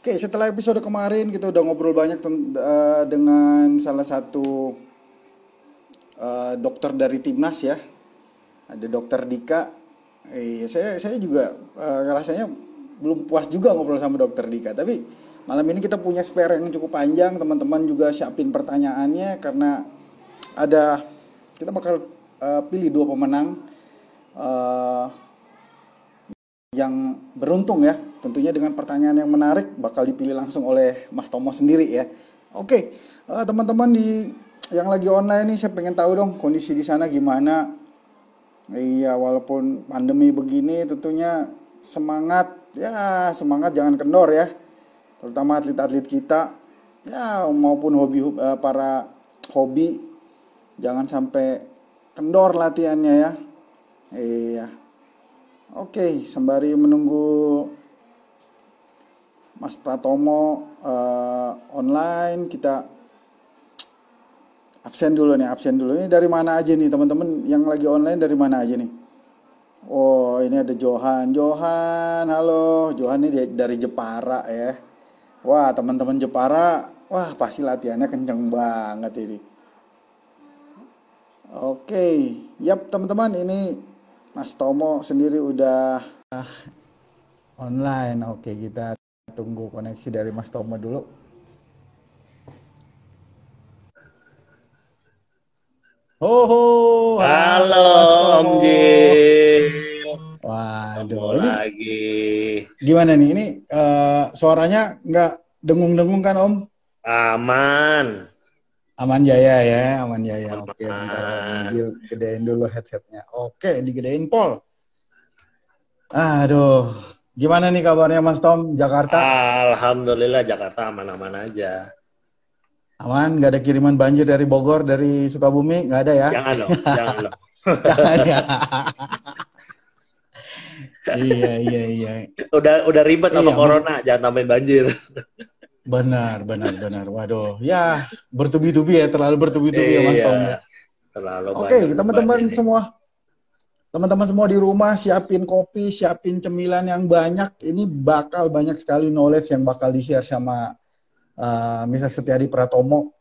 Oke, setelah episode kemarin kita udah ngobrol banyak uh, dengan salah satu uh, dokter dari timnas ya. Ada dokter Dika. Eh, saya saya juga uh, rasanya belum puas juga ngobrol sama dokter Dika. Tapi malam ini kita punya spare yang cukup panjang. Teman-teman juga siapin pertanyaannya karena ada kita bakal uh, pilih dua pemenang uh, yang beruntung ya Tentunya dengan pertanyaan yang menarik bakal dipilih langsung oleh Mas Tomo sendiri ya. Oke, uh, teman-teman di yang lagi online nih saya pengen tahu dong kondisi di sana gimana. Iya, walaupun pandemi begini tentunya semangat ya semangat jangan kendor ya. Terutama atlet-atlet kita ya maupun hobi uh, para hobi jangan sampai kendor latihannya ya. Iya. Oke, sembari menunggu Mas Pratomo uh, online kita absen dulu nih absen dulu. Ini dari mana aja nih teman-teman? Yang lagi online dari mana aja nih? Oh ini ada Johan. Johan halo. Johan ini dari Jepara ya. Wah teman-teman Jepara wah pasti latihannya kenceng banget ini. Oke yap teman-teman ini Mas Tomo sendiri udah online. Oke kita Tunggu koneksi dari Mas Tomo dulu. Oh, halo, Om Jin. Waduh, ini lagi. Gimana nih? Ini uh, suaranya nggak dengung-dengung kan Om? Aman. Aman jaya ya, aman jaya. Aman. Oke, bentar gedein dulu headsetnya. Oke, digedein Pol. Aduh, Gimana nih kabarnya Mas Tom, Jakarta? Alhamdulillah Jakarta aman-aman aja. Aman, nggak ada kiriman banjir dari Bogor, dari Sukabumi, nggak ada ya? Jangan loh, jangan loh. jangan ya. iya, iya, iya. Udah udah ribet sama iya, corona, jangan tambahin banjir. Benar, benar, benar. Waduh, ya bertubi-tubi ya, terlalu bertubi-tubi iya, ya Mas iya. Tom. Ya. Terlalu Oke, okay, teman-teman semua Teman-teman semua di rumah siapin kopi, siapin cemilan yang banyak. Ini bakal banyak sekali knowledge yang bakal di-share sama uh, Mr. Setiadi Pratomo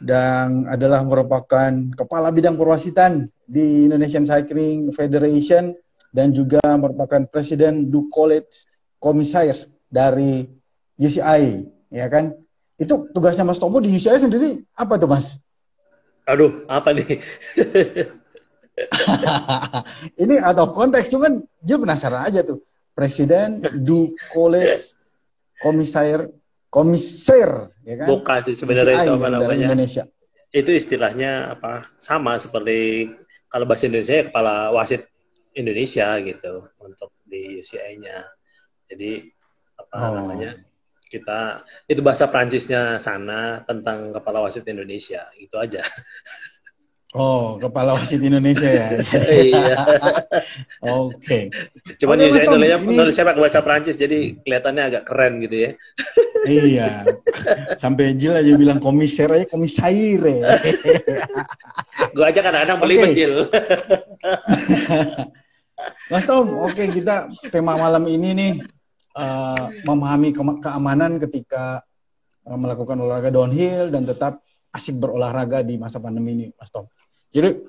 dan adalah merupakan kepala bidang perwasitan di Indonesian Cycling Federation dan juga merupakan presiden du College Commissaires dari UCI, ya kan? Itu tugasnya Mas Tomo di UCI sendiri apa tuh, Mas? Aduh, apa nih? ini out of konteks, cuman dia penasaran aja tuh. Presiden du college komisair komisir ya kan? Bukan sih sebenarnya itu apa namanya? Indonesia. Itu istilahnya apa? Sama seperti kalau bahasa Indonesia ya kepala wasit Indonesia gitu untuk di UCI-nya. Jadi apa oh. namanya? Kita itu bahasa Prancisnya sana tentang kepala wasit Indonesia, gitu aja. Oh, kepala wasit Indonesia ya. iya. Oke. Okay. Cuma okay, Indonesia Indonesia ini... nulisnya pakai bahasa Prancis, jadi kelihatannya agak keren gitu ya. iya. Sampai Jil aja bilang komiser aja komisair ya. Gue aja kadang-kadang beli okay. Jil. Mas Tom, oke okay, kita tema malam ini nih uh, memahami ke keamanan ketika uh, melakukan olahraga downhill dan tetap asik berolahraga di masa pandemi ini, Mas Tom. Jadi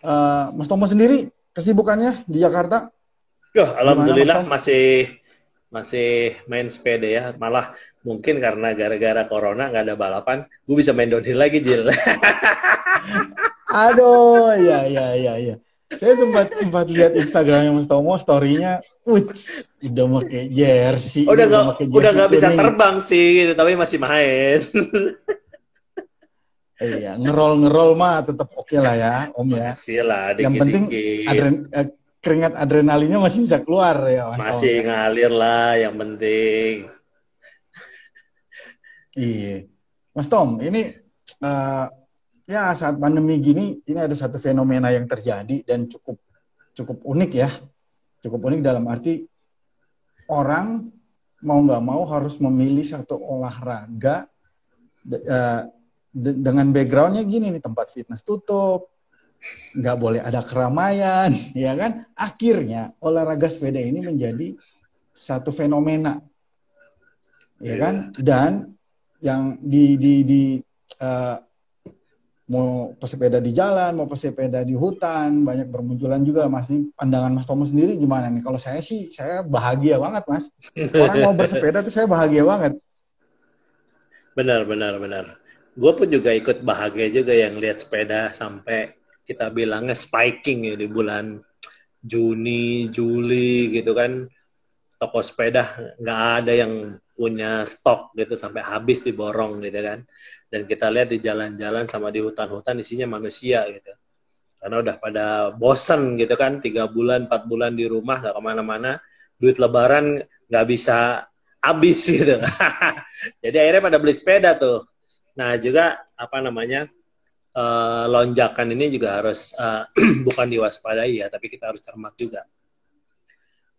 uh, Mas Tomo sendiri kesibukannya di Jakarta? Yo, alhamdulillah Gimana, masih masih main sepeda ya. Malah mungkin karena gara-gara corona nggak ada balapan, gue bisa main downhill lagi, Jil. Aduh, ya ya ya ya. Saya sempat sempat lihat Instagramnya Mas Tomo, story-nya, udah pakai jersey. Udah nggak udah nggak bisa terbang sih, gitu, tapi masih main. Iya, ngerol-ngerol mah tetap oke okay lah ya, Om ya. Masih lah, dikit, Yang penting adren, eh, keringat adrenalinnya masih bisa keluar ya, Mas Masih om, ya. ngalir lah, yang penting. Iya. Mas Tom, ini uh, ya saat pandemi gini, ini ada satu fenomena yang terjadi dan cukup cukup unik ya. Cukup unik dalam arti orang mau nggak mau harus memilih satu olahraga uh, de dengan backgroundnya gini nih tempat fitness tutup, nggak boleh ada keramaian, ya kan? Akhirnya olahraga sepeda ini menjadi satu fenomena ya kan? Dan yang di di di uh, mau pesepeda di jalan, mau pesepeda di hutan, banyak bermunculan juga Mas. Ini pandangan Mas Tomo sendiri gimana nih? Kalau saya sih, saya bahagia banget Mas. Orang mau bersepeda tuh saya bahagia banget. Benar, benar, benar. Gue pun juga ikut bahagia juga yang lihat sepeda sampai kita bilangnya spiking ya di bulan Juni, Juli gitu kan. Toko sepeda nggak ada yang punya stok gitu sampai habis diborong gitu kan. Dan kita lihat di jalan-jalan sama di hutan-hutan isinya manusia gitu. Karena udah pada bosen gitu kan tiga bulan empat bulan di rumah nggak ke mana-mana duit lebaran nggak bisa habis gitu. Jadi akhirnya pada beli sepeda tuh nah juga apa namanya uh, lonjakan ini juga harus uh, bukan diwaspadai ya tapi kita harus cermat juga.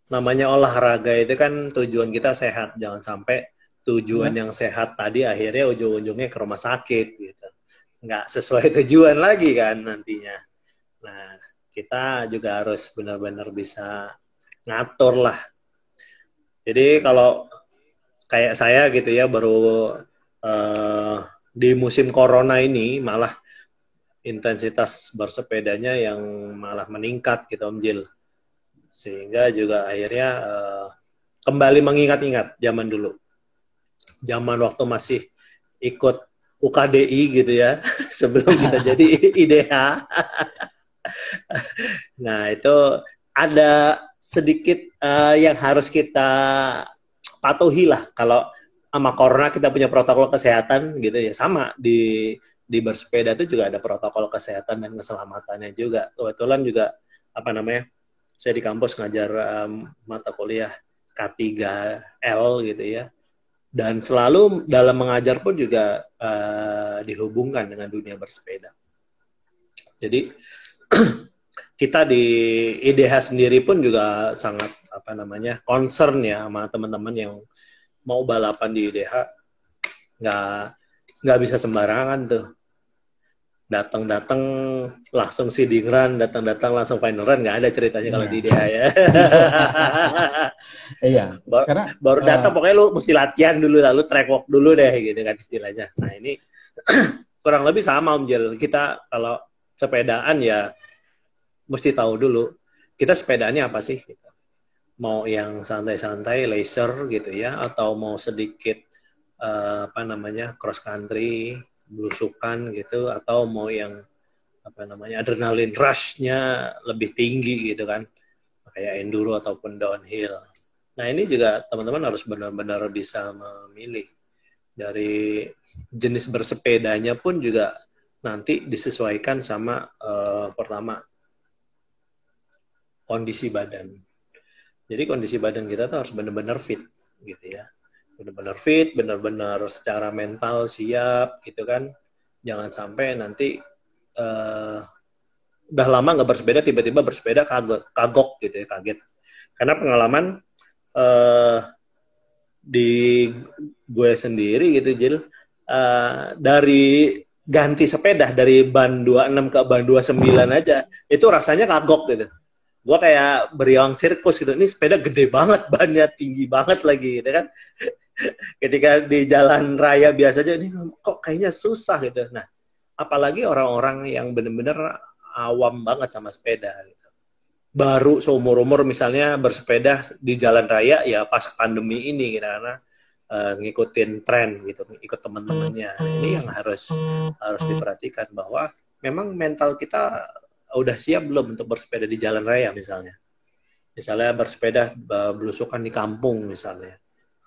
Namanya olahraga itu kan tujuan kita sehat. Jangan sampai tujuan ya. yang sehat tadi akhirnya ujung-ujungnya ke rumah sakit gitu. Nggak sesuai tujuan lagi kan nantinya. Nah kita juga harus benar-benar bisa ngatur lah. Jadi kalau kayak saya gitu ya baru uh, di musim corona ini malah intensitas bersepedanya yang malah meningkat gitu Om Jil sehingga juga akhirnya uh, kembali mengingat-ingat zaman dulu zaman waktu masih ikut UKDI gitu ya sebelum kita jadi IDH. nah itu ada sedikit uh, yang harus kita patuhi lah kalau sama corona kita punya protokol kesehatan gitu ya. Sama di di bersepeda itu juga ada protokol kesehatan dan keselamatannya juga. Kebetulan juga apa namanya saya di kampus ngajar um, mata kuliah K3L gitu ya. Dan selalu dalam mengajar pun juga uh, dihubungkan dengan dunia bersepeda. Jadi kita di IDH sendiri pun juga sangat apa namanya concern ya sama teman-teman yang mau balapan di IDH nggak nggak bisa sembarangan tuh datang-datang langsung seeding run, datang-datang langsung final run, nggak ada ceritanya kalau iya. di DH ya. iya. Baru, karena baru datang uh, pokoknya lu mesti latihan dulu lalu track walk dulu deh gitu kan istilahnya. Nah ini kurang lebih sama Om Jel. Kita kalau sepedaan ya mesti tahu dulu kita sepedaannya apa sih? Mau yang santai-santai, laser gitu ya, atau mau sedikit uh, apa namanya cross country belusukan gitu atau mau yang apa namanya adrenalin rushnya lebih tinggi gitu kan kayak enduro ataupun downhill. Nah ini juga teman-teman harus benar-benar bisa memilih dari jenis bersepedanya pun juga nanti disesuaikan sama uh, pertama kondisi badan. Jadi kondisi badan kita tuh harus benar-benar fit gitu ya benar-benar fit, benar-benar secara mental siap gitu kan. Jangan sampai nanti uh, udah lama nggak bersepeda tiba-tiba bersepeda kagok, kagok gitu ya, kaget. Karena pengalaman uh, di gue sendiri gitu Jil uh, dari ganti sepeda dari ban 26 ke ban 29 aja itu rasanya kagok gitu gue kayak beriang sirkus gitu ini sepeda gede banget bannya tinggi banget lagi gitu kan ketika di jalan raya biasa aja ini kok kayaknya susah gitu. Nah, apalagi orang-orang yang benar-benar awam banget sama sepeda gitu. Baru seumur-umur misalnya bersepeda di jalan raya ya pas pandemi ini gitu karena uh, ngikutin tren gitu, ikut teman-temannya. Ini yang harus harus diperhatikan bahwa memang mental kita udah siap belum untuk bersepeda di jalan raya misalnya. Misalnya bersepeda belusukan di kampung misalnya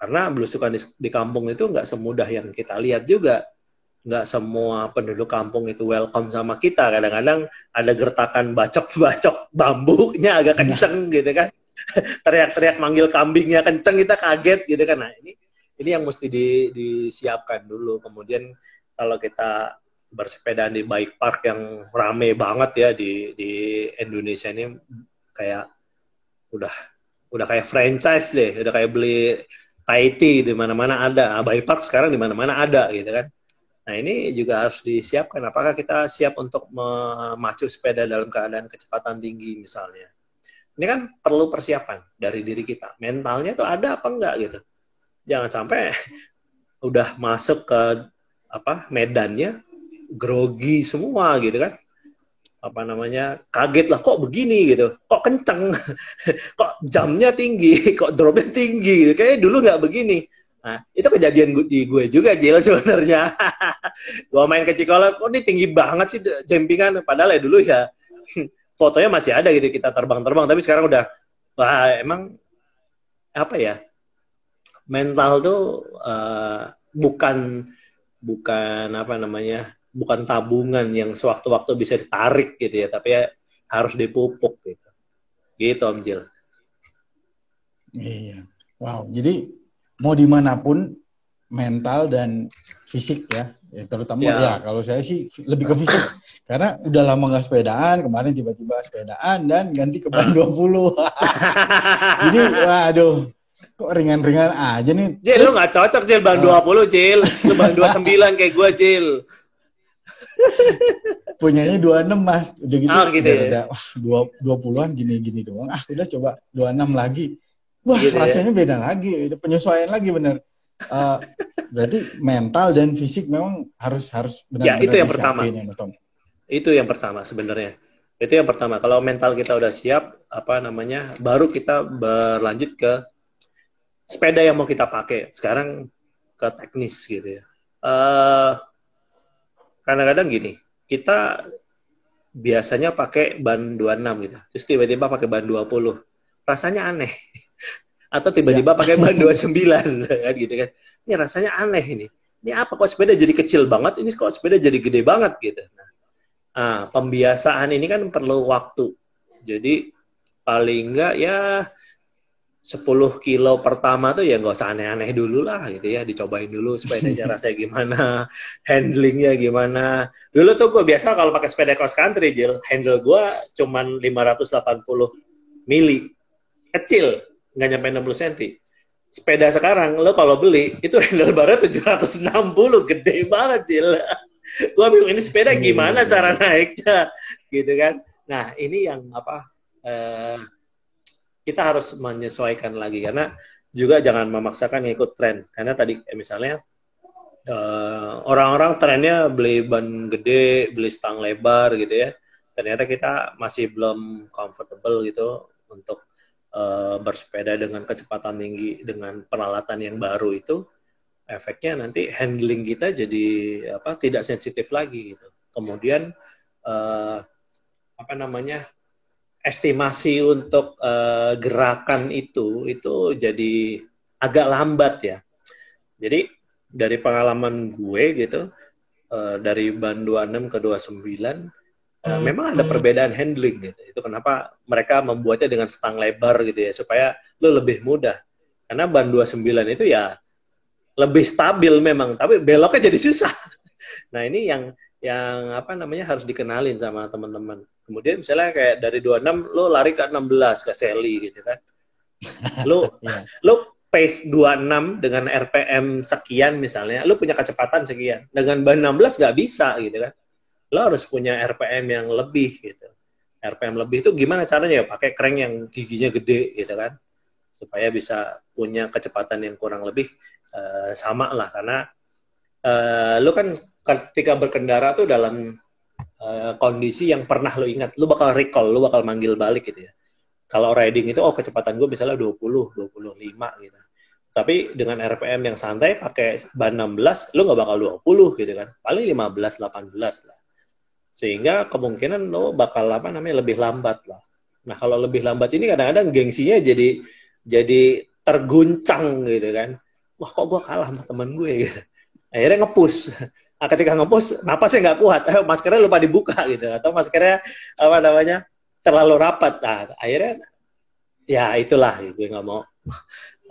karena belusukan di, di kampung itu nggak semudah yang kita lihat juga. Nggak semua penduduk kampung itu welcome sama kita. Kadang-kadang ada gertakan bacok-bacok bambunya agak iya. kenceng gitu kan. Teriak-teriak manggil kambingnya kenceng, kita kaget gitu kan. Nah ini ini yang mesti di, disiapkan dulu. Kemudian kalau kita bersepeda di bike park yang rame banget ya di di Indonesia ini kayak udah udah kayak franchise deh, udah kayak beli Tahiti di mana-mana ada, Abai Park sekarang di mana-mana ada gitu kan. Nah ini juga harus disiapkan. Apakah kita siap untuk memacu sepeda dalam keadaan kecepatan tinggi misalnya? Ini kan perlu persiapan dari diri kita. Mentalnya tuh ada apa enggak gitu? jangan sampai udah masuk ke apa medannya grogi semua gitu kan. Apa namanya kaget lah kok begini? gitu. Kok kenceng? Kok jamnya tinggi? Kok dropnya tinggi? gitu. Kayaknya dulu nggak begini. Nah itu kejadian di gue juga Jil sebenarnya. Gue main ke Cikola kok ini tinggi banget sih jempingan padahal ya dulu ya fotonya masih ada gitu kita terbang-terbang. Tapi sekarang udah wah emang apa ya mental tuh uh, bukan bukan apa namanya bukan tabungan yang sewaktu-waktu bisa ditarik gitu ya, tapi ya harus dipupuk gitu. Gitu Om Jil. Iya. Wow. Jadi mau di mana pun mental dan fisik ya, ya terutama ya. ya kalau saya sih lebih ke fisik karena udah lama nggak sepedaan kemarin tiba-tiba sepedaan dan ganti ke ban 20 jadi waduh kok ringan-ringan aja nih Jil Terus, lu nggak cocok Jil ban uh, 20 Jil lu ban 29 kayak gue Jil punyanya 26 mas. Udah gitu, oh, gitu udah, ya? udah wah gini gini doang. Ah udah coba 26 lagi. Wah gitu ya? rasanya ya? beda lagi penyesuaian lagi bener. Uh, berarti mental dan fisik memang harus harus benar-benar ya, itu yang pertama. ya, itu yang pertama sebenarnya. Itu yang pertama. Kalau mental kita udah siap apa namanya baru kita berlanjut ke sepeda yang mau kita pakai. Sekarang ke teknis gitu ya. Uh, kadang-kadang gini, kita biasanya pakai ban 26 gitu. Terus tiba-tiba pakai ban 20. Rasanya aneh. Atau tiba-tiba ya. pakai ban 29 kan gitu kan. Ini rasanya aneh ini. Ini apa kok sepeda jadi kecil banget, ini kok sepeda jadi gede banget gitu. Nah, nah pembiasaan ini kan perlu waktu. Jadi paling enggak ya 10 kilo pertama tuh ya nggak usah aneh-aneh dulu lah gitu ya dicobain dulu sepedanya rasanya gimana handlingnya gimana. Dulu tuh gue biasa kalau pakai sepeda cross country Jil handle gue cuman 580 mili. Kecil nggak nyampe 60 cm sepeda sekarang lo kalau beli itu handle baru 760 gede banget Jil. Gue bingung ini sepeda gimana cara naiknya gitu kan. Nah ini yang apa eh, kita harus menyesuaikan lagi karena juga jangan memaksakan ngikut tren karena tadi eh, misalnya eh, orang-orang trennya beli ban gede, beli stang lebar gitu ya. Ternyata kita masih belum comfortable gitu untuk uh, bersepeda dengan kecepatan tinggi dengan peralatan yang baru itu efeknya nanti handling kita jadi apa tidak sensitif lagi gitu. Kemudian uh, apa namanya estimasi untuk uh, gerakan itu itu jadi agak lambat ya. Jadi dari pengalaman gue gitu uh, dari ban 26 ke 29 uh, hmm. memang ada perbedaan handling gitu. Itu kenapa mereka membuatnya dengan stang lebar gitu ya supaya lo lebih mudah. Karena ban 29 itu ya lebih stabil memang, tapi beloknya jadi susah. Nah, ini yang yang apa namanya harus dikenalin sama teman-teman. Kemudian misalnya kayak dari 26 lo lari ke 16 ke Sally gitu kan. Lo yeah. lo pace 26 dengan RPM sekian misalnya, lo punya kecepatan sekian. Dengan ban 16 nggak bisa gitu kan. Lo harus punya RPM yang lebih gitu. RPM lebih itu gimana caranya ya? Pakai crank yang giginya gede gitu kan. Supaya bisa punya kecepatan yang kurang lebih uh, sama lah karena uh, lo kan ketika berkendara tuh dalam uh, kondisi yang pernah lo ingat, lo bakal recall, lo bakal manggil balik gitu ya. Kalau riding itu, oh kecepatan gue misalnya 20, 25 gitu. Tapi dengan RPM yang santai, pakai ban 16, lo nggak bakal 20 gitu kan. Paling 15, 18 lah. Sehingga kemungkinan lo bakal apa namanya lebih lambat lah. Nah kalau lebih lambat ini kadang-kadang gengsinya jadi jadi terguncang gitu kan. Wah kok gue kalah sama temen gue gitu. Akhirnya ngepush Nah, ketika ngepost napasnya nggak kuat, eh, maskernya lupa dibuka gitu, atau maskernya apa namanya terlalu rapat. Nah, akhirnya ya itulah, gue nggak mau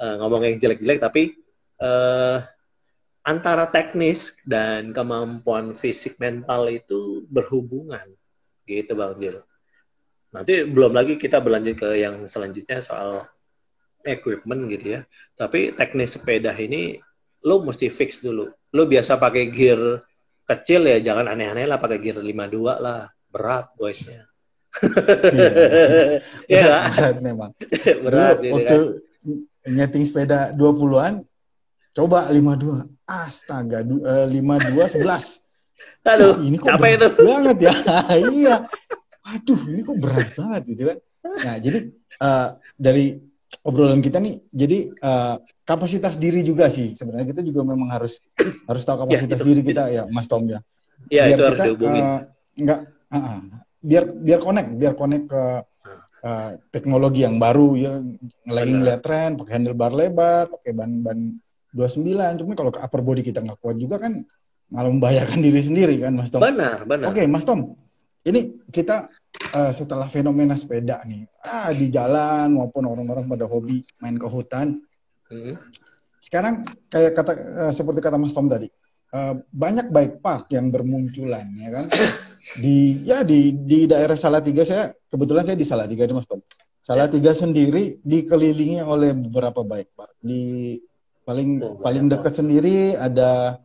uh, ngomong yang jelek-jelek, tapi uh, antara teknis dan kemampuan fisik mental itu berhubungan, gitu bang Jil. Nanti belum lagi kita berlanjut ke yang selanjutnya soal equipment gitu ya. Tapi teknis sepeda ini lo mesti fix dulu lu biasa pakai gear kecil ya jangan aneh-aneh lah pakai gear 52 lah berat boysnya ya berat memang berat gitu waktu kan? nyeting sepeda 20-an Coba 52. Astaga, uh, 52 11. Aduh, ini kok capek itu. Banget ya. iya. Aduh, ini kok berat banget gitu kan. Nah, jadi uh, dari obrolan kita nih, jadi uh, kapasitas diri juga sih. Sebenarnya kita juga memang harus harus tahu ya, kapasitas ya, itu, diri kita itu. ya, Mas Tom ya. Iya, itu kita, harus dihubungin. Uh, enggak, uh, uh, biar biar connect, biar connect ke uh, teknologi yang baru ya. Lagi ngeliat tren, pakai handlebar lebar, pakai ban-ban 29. Cuma kalau ke upper body kita nggak kuat juga kan malah membahayakan diri sendiri kan Mas Tom. Benar, benar. Oke, Mas Tom. Ini kita uh, setelah fenomena sepeda nih, ah di jalan maupun orang-orang pada hobi main ke hutan. Hmm. Sekarang kayak kata uh, seperti kata Mas Tom tadi, uh, banyak bike park yang bermunculan ya kan. di ya di di daerah Salatiga saya kebetulan saya di Salatiga nih Mas Tom. Salatiga ya. sendiri dikelilingi oleh beberapa bike park. Di paling oh, paling dekat sendiri ada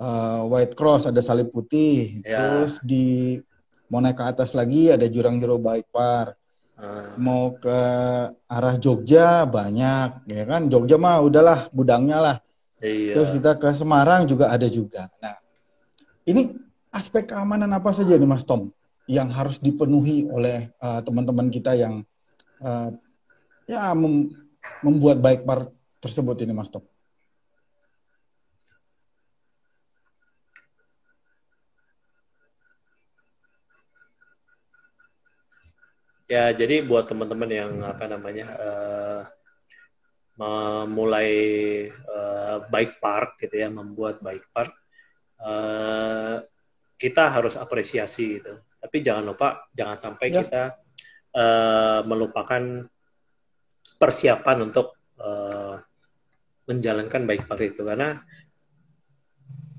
uh, White Cross ada salib putih. Ya. Terus di mau naik ke atas lagi ada jurang jero bike park. Uh. Mau ke arah Jogja banyak, ya kan? Jogja mah udahlah gudangnya lah. Iya. Terus kita ke Semarang juga ada juga. Nah, ini aspek keamanan apa saja nih Mas Tom yang harus dipenuhi oleh uh, teman-teman kita yang uh, ya mem membuat bike park tersebut ini Mas Tom? Ya, jadi buat teman-teman yang apa namanya uh, memulai uh, bike park gitu ya, membuat bike park, uh, kita harus apresiasi gitu. Tapi jangan lupa, jangan sampai ya. kita uh, melupakan persiapan untuk uh, menjalankan bike park itu karena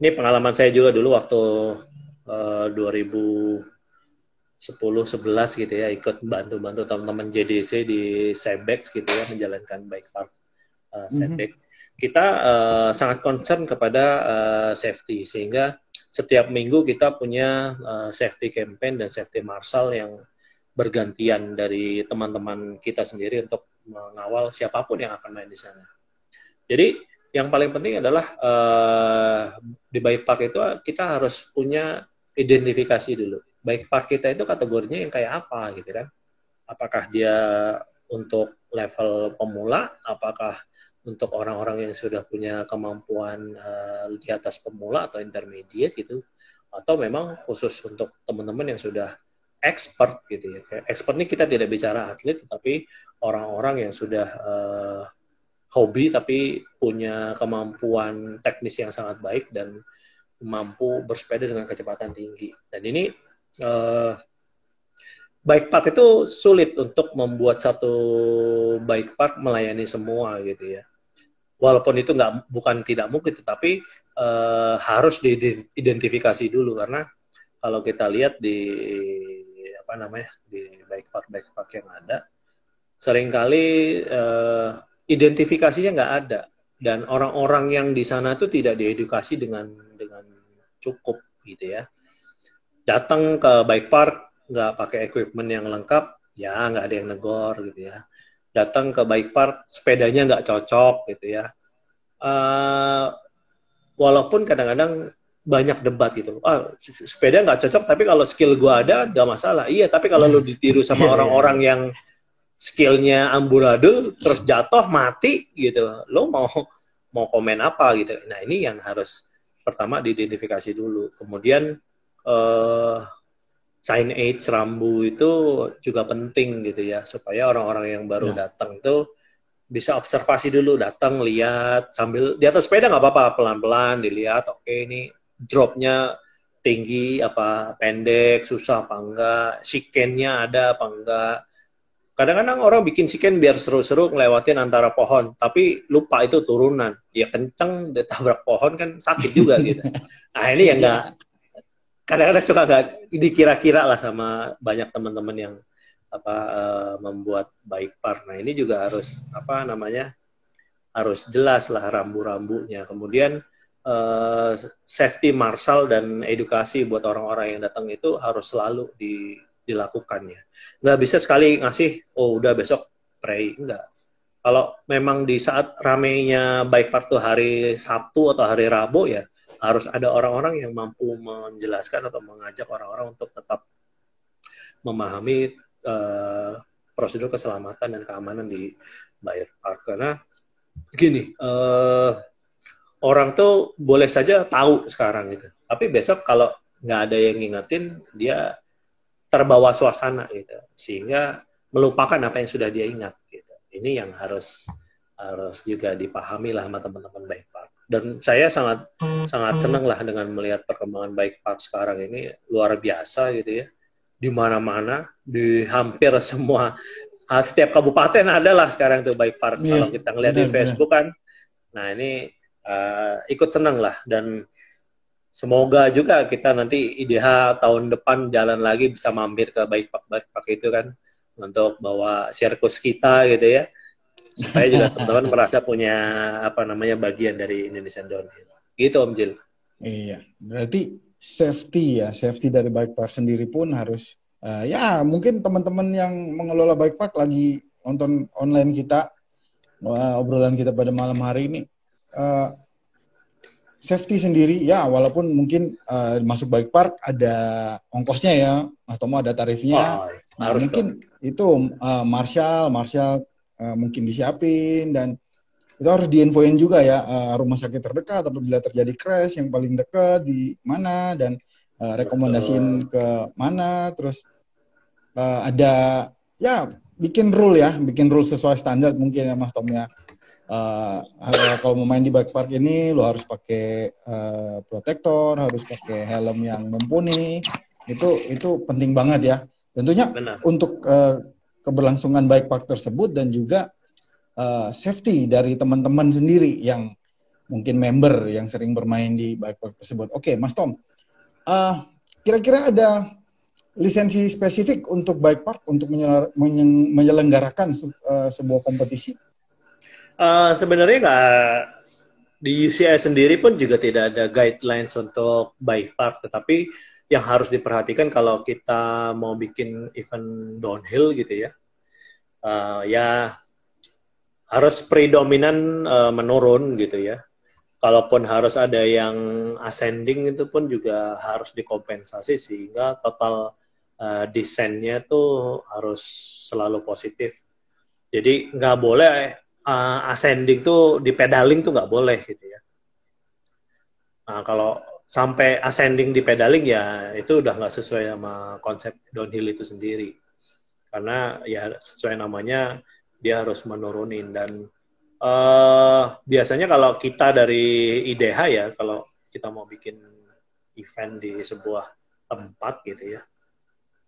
ini pengalaman saya juga dulu waktu uh, 2000 10 11 gitu ya ikut bantu-bantu teman-teman JDC di Sebex gitu ya menjalankan bike park uh, Sebex. Mm -hmm. Kita uh, sangat concern kepada uh, safety sehingga setiap minggu kita punya uh, safety campaign dan safety marshal yang bergantian dari teman-teman kita sendiri untuk mengawal siapa pun yang akan main di sana. Jadi yang paling penting adalah uh, di bike park itu kita harus punya identifikasi dulu baik park kita itu kategorinya yang kayak apa gitu kan apakah dia untuk level pemula apakah untuk orang-orang yang sudah punya kemampuan uh, di atas pemula atau intermediate gitu atau memang khusus untuk teman-teman yang sudah expert gitu ya. Expert ini kita tidak bicara atlet, tapi orang-orang yang sudah uh, hobi tapi punya kemampuan teknis yang sangat baik dan mampu bersepeda dengan kecepatan tinggi. Dan ini uh, bike park itu sulit untuk membuat satu bike park melayani semua gitu ya. Walaupun itu nggak bukan tidak mungkin, tetapi uh, harus diidentifikasi dulu. Karena kalau kita lihat di apa namanya di bike park bike park yang ada, sering kali uh, identifikasinya nggak ada. Dan orang-orang yang di sana itu tidak diedukasi dengan dengan cukup gitu ya datang ke bike park nggak pakai equipment yang lengkap, ya nggak ada yang negor gitu ya. Datang ke bike park, sepedanya nggak cocok gitu ya. Uh, walaupun kadang-kadang banyak debat gitu. Ah, sepeda nggak cocok, tapi kalau skill gua ada nggak masalah. Iya, tapi kalau lu ditiru sama orang-orang yang skillnya amburadul terus jatuh mati gitu, lo mau mau komen apa gitu. Nah ini yang harus pertama diidentifikasi dulu. Kemudian uh, sign age rambu itu juga penting gitu ya supaya orang-orang yang baru ya. datang itu bisa observasi dulu datang lihat sambil di atas sepeda nggak apa-apa pelan-pelan dilihat oke okay, ini dropnya tinggi apa pendek susah apa enggak sikennya ada apa enggak. Kadang-kadang orang bikin siken biar seru-seru ngelewatin antara pohon tapi lupa itu turunan. Ya kenceng ditabrak pohon kan sakit juga gitu. Nah ini yang enggak kadang-kadang suka nggak dikira-kira lah sama banyak teman-teman yang apa uh, membuat baik part. Nah ini juga harus apa namanya harus jelas lah rambu-rambunya. Kemudian uh, safety marshal dan edukasi buat orang-orang yang datang itu harus selalu di, dilakukannya. Nggak bisa sekali ngasih, oh udah besok pray. Enggak. Kalau memang di saat ramenya baik park itu hari Sabtu atau hari Rabu ya harus ada orang-orang yang mampu menjelaskan atau mengajak orang-orang untuk tetap memahami uh, prosedur keselamatan dan keamanan di Bayer Park. Karena gini uh, orang tuh boleh saja tahu sekarang gitu. Tapi besok kalau nggak ada yang ngingetin dia terbawa suasana gitu. Sehingga melupakan apa yang sudah dia ingat gitu. Ini yang harus harus juga dipahami lah sama teman-teman baik dan saya sangat sangat senang lah dengan melihat perkembangan baik park sekarang ini. Luar biasa gitu ya. Di mana-mana di hampir semua uh, setiap kabupaten ada lah sekarang tuh bike park. Yeah, kalau kita ngeliat di Facebook kan nah ini uh, ikut senang lah. Dan semoga juga kita nanti IDH tahun depan jalan lagi bisa mampir ke bike park bike park itu kan untuk bawa sirkus kita gitu ya supaya juga teman-teman merasa punya apa namanya bagian dari Indonesian Downhill gitu Om Jil. Iya. Berarti safety ya safety dari bike park sendiri pun harus uh, ya mungkin teman-teman yang mengelola bike park lagi nonton online kita uh, obrolan kita pada malam hari ini uh, safety sendiri ya walaupun mungkin uh, masuk bike park ada ongkosnya ya. Mas Tomo ada tarifnya. Oh, nah, mungkin dong. itu uh, Marshall Marshall uh, mungkin disiapin dan itu harus diinfoin juga ya uh, rumah sakit terdekat apabila terjadi crash yang paling dekat di mana dan uh, rekomendasiin ke mana. Terus uh, ada ya bikin rule ya bikin rule sesuai standar mungkin ya Mas Tom ya. Uh, kalau mau main di bike park ini lo harus pakai uh, protektor harus pakai helm yang mumpuni. Itu itu penting banget ya. Tentunya Benar. untuk uh, keberlangsungan bike park tersebut dan juga uh, safety dari teman-teman sendiri yang mungkin member yang sering bermain di bike park tersebut. Oke, Mas Tom, Uh, kira-kira ada lisensi spesifik untuk bike park untuk menyelenggarakan uh, sebuah kompetisi? Uh, sebenarnya nggak di UCI sendiri pun juga tidak ada guidelines untuk bike park, tetapi yang harus diperhatikan kalau kita mau bikin event downhill gitu ya, uh, ya harus predominan uh, menurun gitu ya kalaupun harus ada yang ascending itu pun juga harus dikompensasi sehingga total uh, desainnya tuh harus selalu positif. Jadi nggak boleh uh, ascending tuh di pedaling tuh nggak boleh gitu ya. Nah kalau sampai ascending di pedaling ya itu udah nggak sesuai sama konsep downhill itu sendiri. Karena ya sesuai namanya dia harus menurunin dan Uh, biasanya kalau kita dari IDH ya, kalau kita mau bikin event di sebuah tempat gitu ya,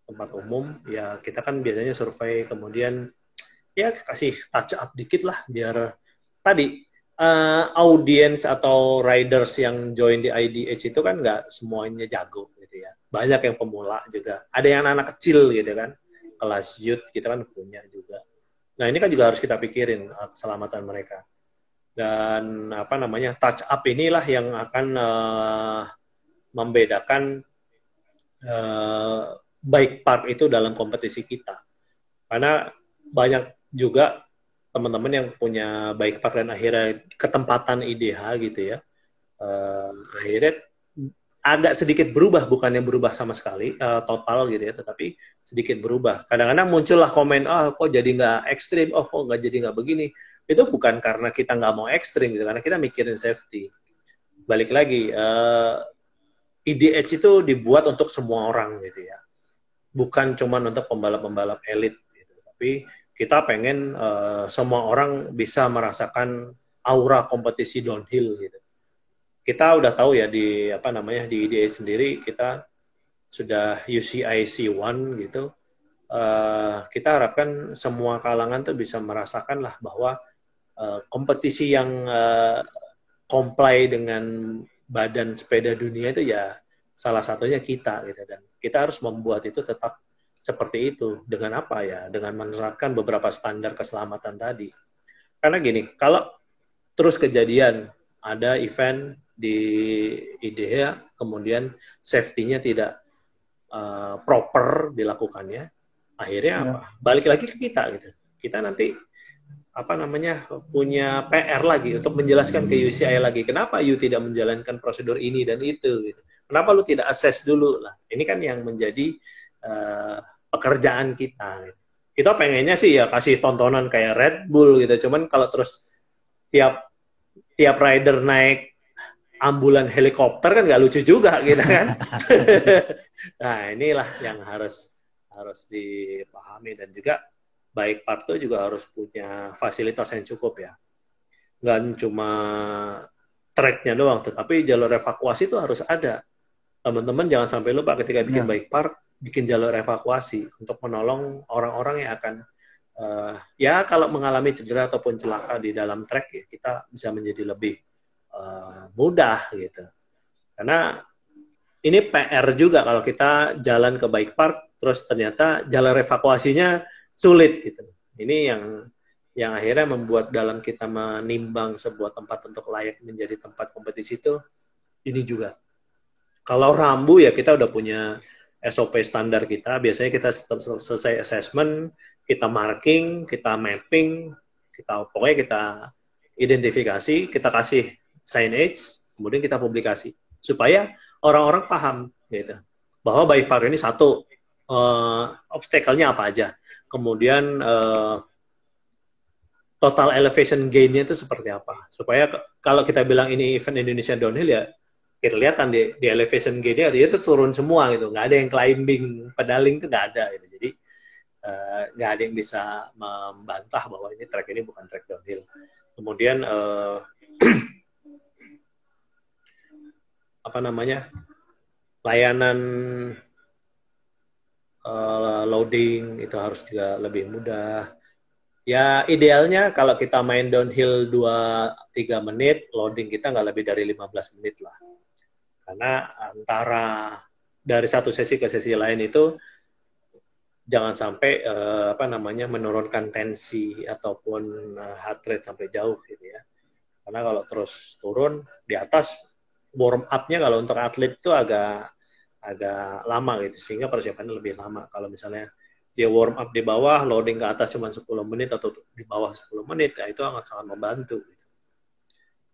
tempat umum, ya kita kan biasanya survei kemudian ya kasih touch up dikit lah biar tadi uh, audiens atau riders yang join di IDH itu kan nggak semuanya jago gitu ya. Banyak yang pemula juga. Ada yang anak, -anak kecil gitu kan, kelas youth kita kan punya juga. Nah ini kan juga harus kita pikirin uh, keselamatan mereka. Dan apa namanya touch up inilah yang akan uh, membedakan uh, bike park itu dalam kompetisi kita. Karena banyak juga teman-teman yang punya bike park dan akhirnya ketempatan IDH gitu ya. Uh, akhirnya agak sedikit berubah, bukannya berubah sama sekali uh, total gitu ya, tetapi sedikit berubah. Kadang-kadang muncullah komen, oh, kok jadi nggak ekstrim, oh kok nggak jadi nggak begini. Itu bukan karena kita nggak mau ekstrim gitu, karena kita mikirin safety. Balik lagi, uh, eh, IDH itu dibuat untuk semua orang gitu ya, bukan cuma untuk pembalap-pembalap elit gitu, tapi kita pengen uh, semua orang bisa merasakan aura kompetisi downhill gitu kita udah tahu ya di apa namanya di IDA sendiri kita sudah UCI C1 gitu. Uh, kita harapkan semua kalangan tuh bisa merasakan lah bahwa uh, kompetisi yang uh, comply dengan badan sepeda dunia itu ya salah satunya kita gitu. Dan kita harus membuat itu tetap seperti itu. Dengan apa ya? Dengan menerapkan beberapa standar keselamatan tadi. Karena gini kalau terus kejadian ada event di IDEA, kemudian safety-nya tidak uh, proper dilakukannya, akhirnya ya. apa? Balik lagi ke kita gitu. Kita nanti apa namanya punya PR lagi untuk menjelaskan ke UCI lagi kenapa you tidak menjalankan prosedur ini dan itu gitu. Kenapa lu tidak assess dulu lah? Ini kan yang menjadi uh, pekerjaan kita. Kita pengennya sih ya kasih tontonan kayak Red Bull gitu. Cuman kalau terus tiap tiap rider naik ambulan helikopter kan nggak lucu juga gitu kan. nah inilah yang harus harus dipahami dan juga baik Parto juga harus punya fasilitas yang cukup ya. Nggak cuma tracknya doang, tetapi jalur evakuasi itu harus ada. Teman-teman jangan sampai lupa ketika bikin ya. bike park, bikin jalur evakuasi untuk menolong orang-orang yang akan uh, ya kalau mengalami cedera ataupun celaka di dalam trek ya kita bisa menjadi lebih uh, mudah gitu. Karena ini PR juga kalau kita jalan ke bike park terus ternyata jalur evakuasinya sulit gitu. Ini yang yang akhirnya membuat dalam kita menimbang sebuah tempat untuk layak menjadi tempat kompetisi itu ini juga. Kalau rambu ya kita udah punya SOP standar kita. Biasanya kita selesai assessment, kita marking, kita mapping, kita pokoknya kita identifikasi, kita kasih signage, kemudian kita publikasi supaya orang-orang paham gitu bahwa baik par ini satu uh, obstacle-nya apa aja kemudian uh, total elevation gain-nya itu seperti apa. Supaya kalau kita bilang ini event Indonesia downhill ya kita lihat kan di, di elevation gain-nya itu turun semua gitu. Nggak ada yang climbing, pedaling itu nggak ada gitu. Jadi uh, nggak ada yang bisa membantah bahwa ini track ini bukan track downhill. Kemudian uh, apa namanya layanan uh, loading itu harus juga lebih mudah. Ya idealnya kalau kita main downhill 2-3 menit, loading kita nggak lebih dari 15 menit lah. Karena antara dari satu sesi ke sesi lain itu jangan sampai uh, apa namanya menurunkan tensi ataupun uh, heart rate sampai jauh gitu ya. Karena kalau terus turun di atas warm up-nya kalau untuk atlet itu agak agak lama gitu. Sehingga persiapannya lebih lama. Kalau misalnya dia warm up di bawah loading ke atas cuma 10 menit atau di bawah 10 menit ya itu sangat sangat membantu gitu.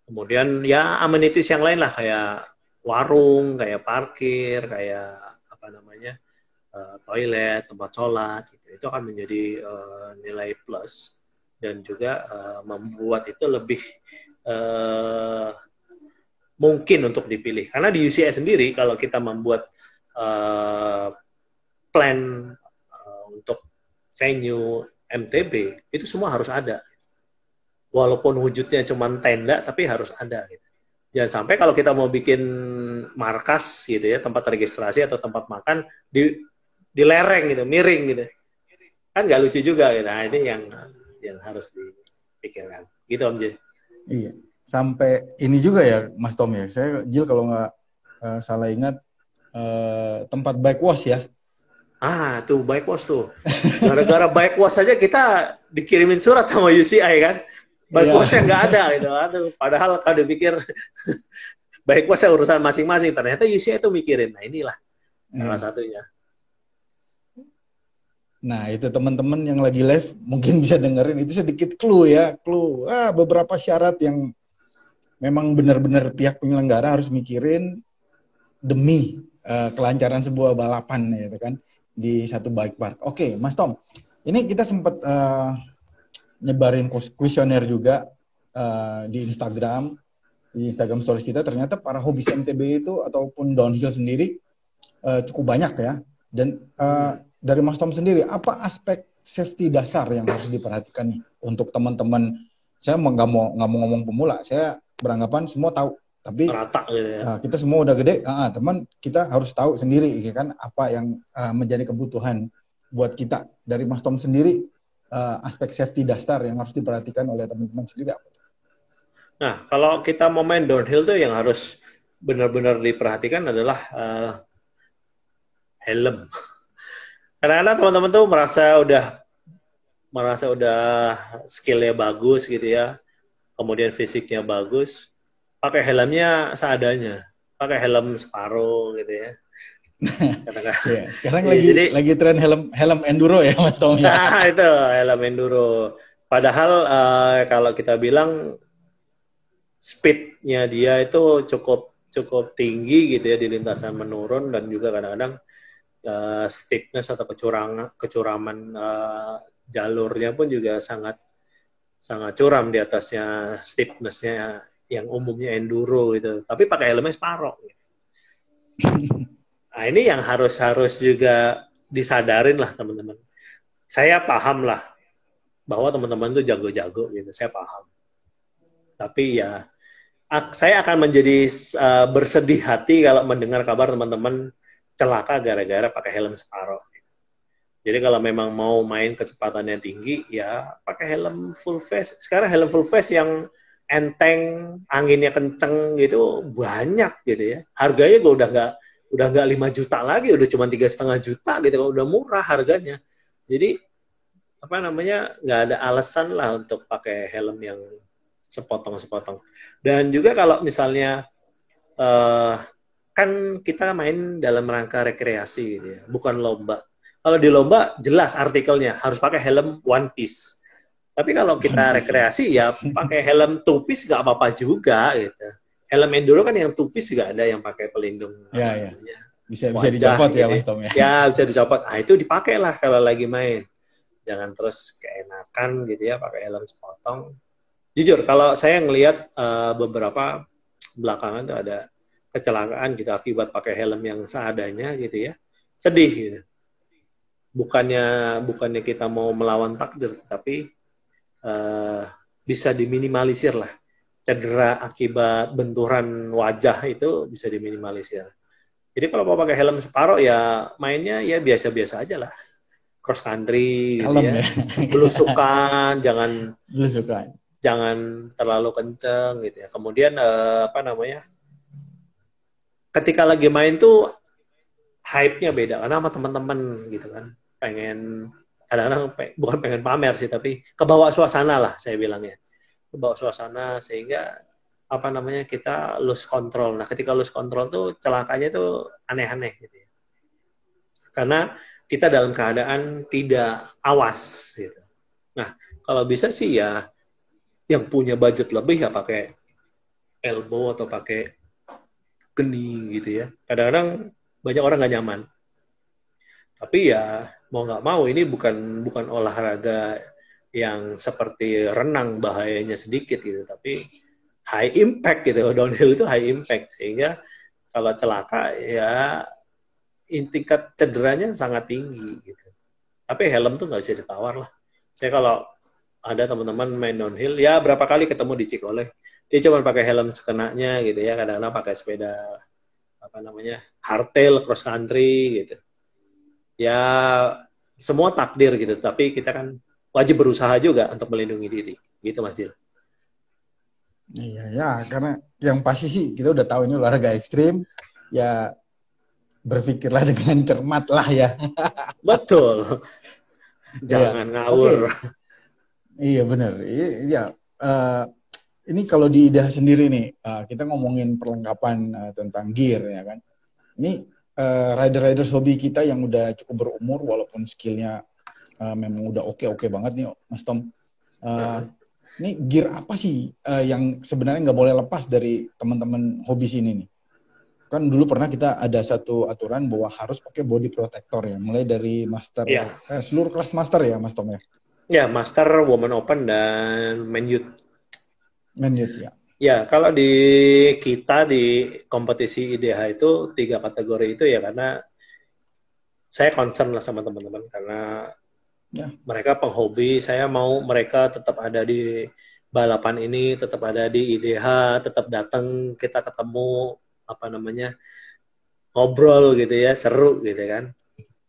kemudian ya amenities yang lain lah kayak warung kayak parkir kayak apa namanya uh, toilet tempat sholat gitu. Itu akan menjadi uh, nilai plus dan juga uh, membuat itu lebih uh, mungkin untuk dipilih. Karena di UCS sendiri kalau kita membuat uh, plan uh, untuk venue MTB itu semua harus ada. Walaupun wujudnya cuma tenda tapi harus ada gitu. Jangan sampai kalau kita mau bikin markas gitu ya, tempat registrasi atau tempat makan di di lereng gitu, miring gitu. Kan nggak lucu juga gitu. Nah, ini yang yang harus dipikirkan. Gitu Om Jil. Iya sampai ini juga ya Mas Tom ya. Saya Jil kalau nggak uh, salah ingat uh, tempat bike wash ya. Ah, tuh bike wash tuh. Gara-gara bike wash aja kita dikirimin surat sama UCI kan. Bike yeah. washnya nggak ada gitu. Aduh, padahal kalau dipikir bike wash urusan masing-masing. Ternyata UCI itu mikirin. Nah inilah hmm. salah satunya. Nah, itu teman-teman yang lagi live mungkin bisa dengerin itu sedikit clue ya, clue. Ah, beberapa syarat yang memang benar-benar pihak penyelenggara harus mikirin demi uh, kelancaran sebuah balapan gitu kan di satu bike park. Oke, okay, Mas Tom, ini kita sempat uh, nyebarin kuesioner juga uh, di Instagram, di Instagram Stories kita. Ternyata para hobi MTB itu ataupun downhill sendiri uh, cukup banyak ya. Dan uh, dari Mas Tom sendiri, apa aspek safety dasar yang harus diperhatikan nih untuk teman-teman? Saya nggak mau nggak mau ngomong pemula, saya beranggapan semua tahu. Tapi Rata, gitu ya. nah, kita semua udah gede uh, teman kita harus tahu sendiri ya kan apa yang uh, menjadi kebutuhan buat kita. Dari Mas Tom sendiri uh, aspek safety dasar yang harus diperhatikan oleh teman-teman sendiri apa? Nah kalau kita mau main downhill tuh yang harus benar-benar diperhatikan adalah uh, helm. Karena teman-teman tuh merasa udah merasa udah skillnya bagus gitu ya kemudian fisiknya bagus, pakai helmnya seadanya, pakai helm separuh gitu ya. ya, sekarang lagi jadi, lagi tren helm helm enduro ya Mas Tom. Nah itu helm enduro. Padahal uh, kalau kita bilang speednya dia itu cukup cukup tinggi gitu ya di lintasan menurun dan juga kadang-kadang uh, stiffness atau kecurangan kecuraman uh, jalurnya pun juga sangat sangat curam di atasnya stiffnessnya yang umumnya enduro gitu. Tapi pakai helmnya separoh. Gitu. Nah ini yang harus harus juga disadarin lah teman-teman. Saya paham lah bahwa teman-teman itu jago-jago gitu, saya paham. Tapi ya saya akan menjadi uh, bersedih hati kalau mendengar kabar teman-teman celaka gara-gara pakai helm separoh. Jadi kalau memang mau main kecepatannya tinggi, ya pakai helm full face. Sekarang helm full face yang enteng, anginnya kenceng gitu banyak gitu ya. Harganya gue udah nggak udah nggak lima juta lagi, udah cuma tiga setengah juta gitu, udah murah harganya. Jadi apa namanya nggak ada alasan lah untuk pakai helm yang sepotong-sepotong. Dan juga kalau misalnya uh, kan kita main dalam rangka rekreasi gitu ya, bukan lomba. Kalau di lomba jelas artikelnya harus pakai helm one piece. Tapi kalau kita rekreasi ya pakai helm two piece nggak apa-apa juga gitu. Helm enduro kan yang two piece juga ada yang pakai pelindung. Ya, ya. Bisa bisa dicopot ya, gitu ya Mas Tom ya. Ya bisa dicopot. Ah itu dipakai lah kalau lagi main jangan terus keenakan gitu ya pakai helm sepotong. Jujur kalau saya ngelihat uh, beberapa belakangan tuh ada kecelakaan gitu akibat pakai helm yang seadanya gitu ya. Sedih gitu. Bukannya bukannya kita mau melawan takdir tapi uh, bisa diminimalisir lah. Cedera akibat benturan wajah itu bisa diminimalisir. Jadi kalau mau pakai helm separoh ya mainnya ya biasa-biasa aja lah cross country gitu ya. ya. Belusukan, jangan belusukan. Jangan terlalu kenceng gitu ya. Kemudian uh, apa namanya? Ketika lagi main tuh hype-nya beda karena sama teman-teman gitu kan. Pengen kadang-kadang bukan pengen pamer sih tapi kebawa suasana lah saya bilangnya. Kebawa suasana sehingga apa namanya kita lose control. Nah, ketika lose control tuh celakanya tuh aneh-aneh gitu ya. Karena kita dalam keadaan tidak awas gitu. Nah, kalau bisa sih ya yang punya budget lebih ya pakai elbow atau pakai geni gitu ya. Kadang-kadang banyak orang nggak nyaman. Tapi ya mau nggak mau ini bukan bukan olahraga yang seperti renang bahayanya sedikit gitu, tapi high impact gitu. Downhill itu high impact sehingga kalau celaka ya tingkat cederanya sangat tinggi gitu. Tapi helm tuh nggak bisa ditawar lah. Saya kalau ada teman-teman main downhill, ya berapa kali ketemu di Cikoleh, dia cuma pakai helm sekenanya gitu ya, kadang-kadang pakai sepeda apa namanya hardtail cross country gitu. Ya semua takdir gitu, tapi kita kan wajib berusaha juga untuk melindungi diri, gitu Mas Jil. Iya ya, karena yang pasti sih kita udah tahu ini olahraga ekstrim, ya berpikirlah dengan cermat lah ya. Betul. Jangan ya. ngawur. Okay. Iya benar. Iya. Uh, ini kalau di IDA sendiri nih, uh, kita ngomongin perlengkapan uh, tentang gear ya kan. Ini uh, rider-riders hobi kita yang udah cukup berumur walaupun skillnya uh, memang udah oke-oke banget nih, Mas Tom. Uh, Ini gear apa sih uh, yang sebenarnya nggak boleh lepas dari teman-teman hobi sini nih? kan dulu pernah kita ada satu aturan bahwa harus pakai body protector ya, mulai dari master, ya. eh, seluruh kelas master ya, Mas Tom ya? Ya, master, woman open dan men youth. Men youth ya. Ya, kalau di kita di kompetisi IDH itu tiga kategori itu ya karena saya concern lah sama teman-teman karena ya. mereka penghobi, saya mau mereka tetap ada di balapan ini, tetap ada di IDH, tetap datang kita ketemu apa namanya ngobrol gitu ya seru gitu kan.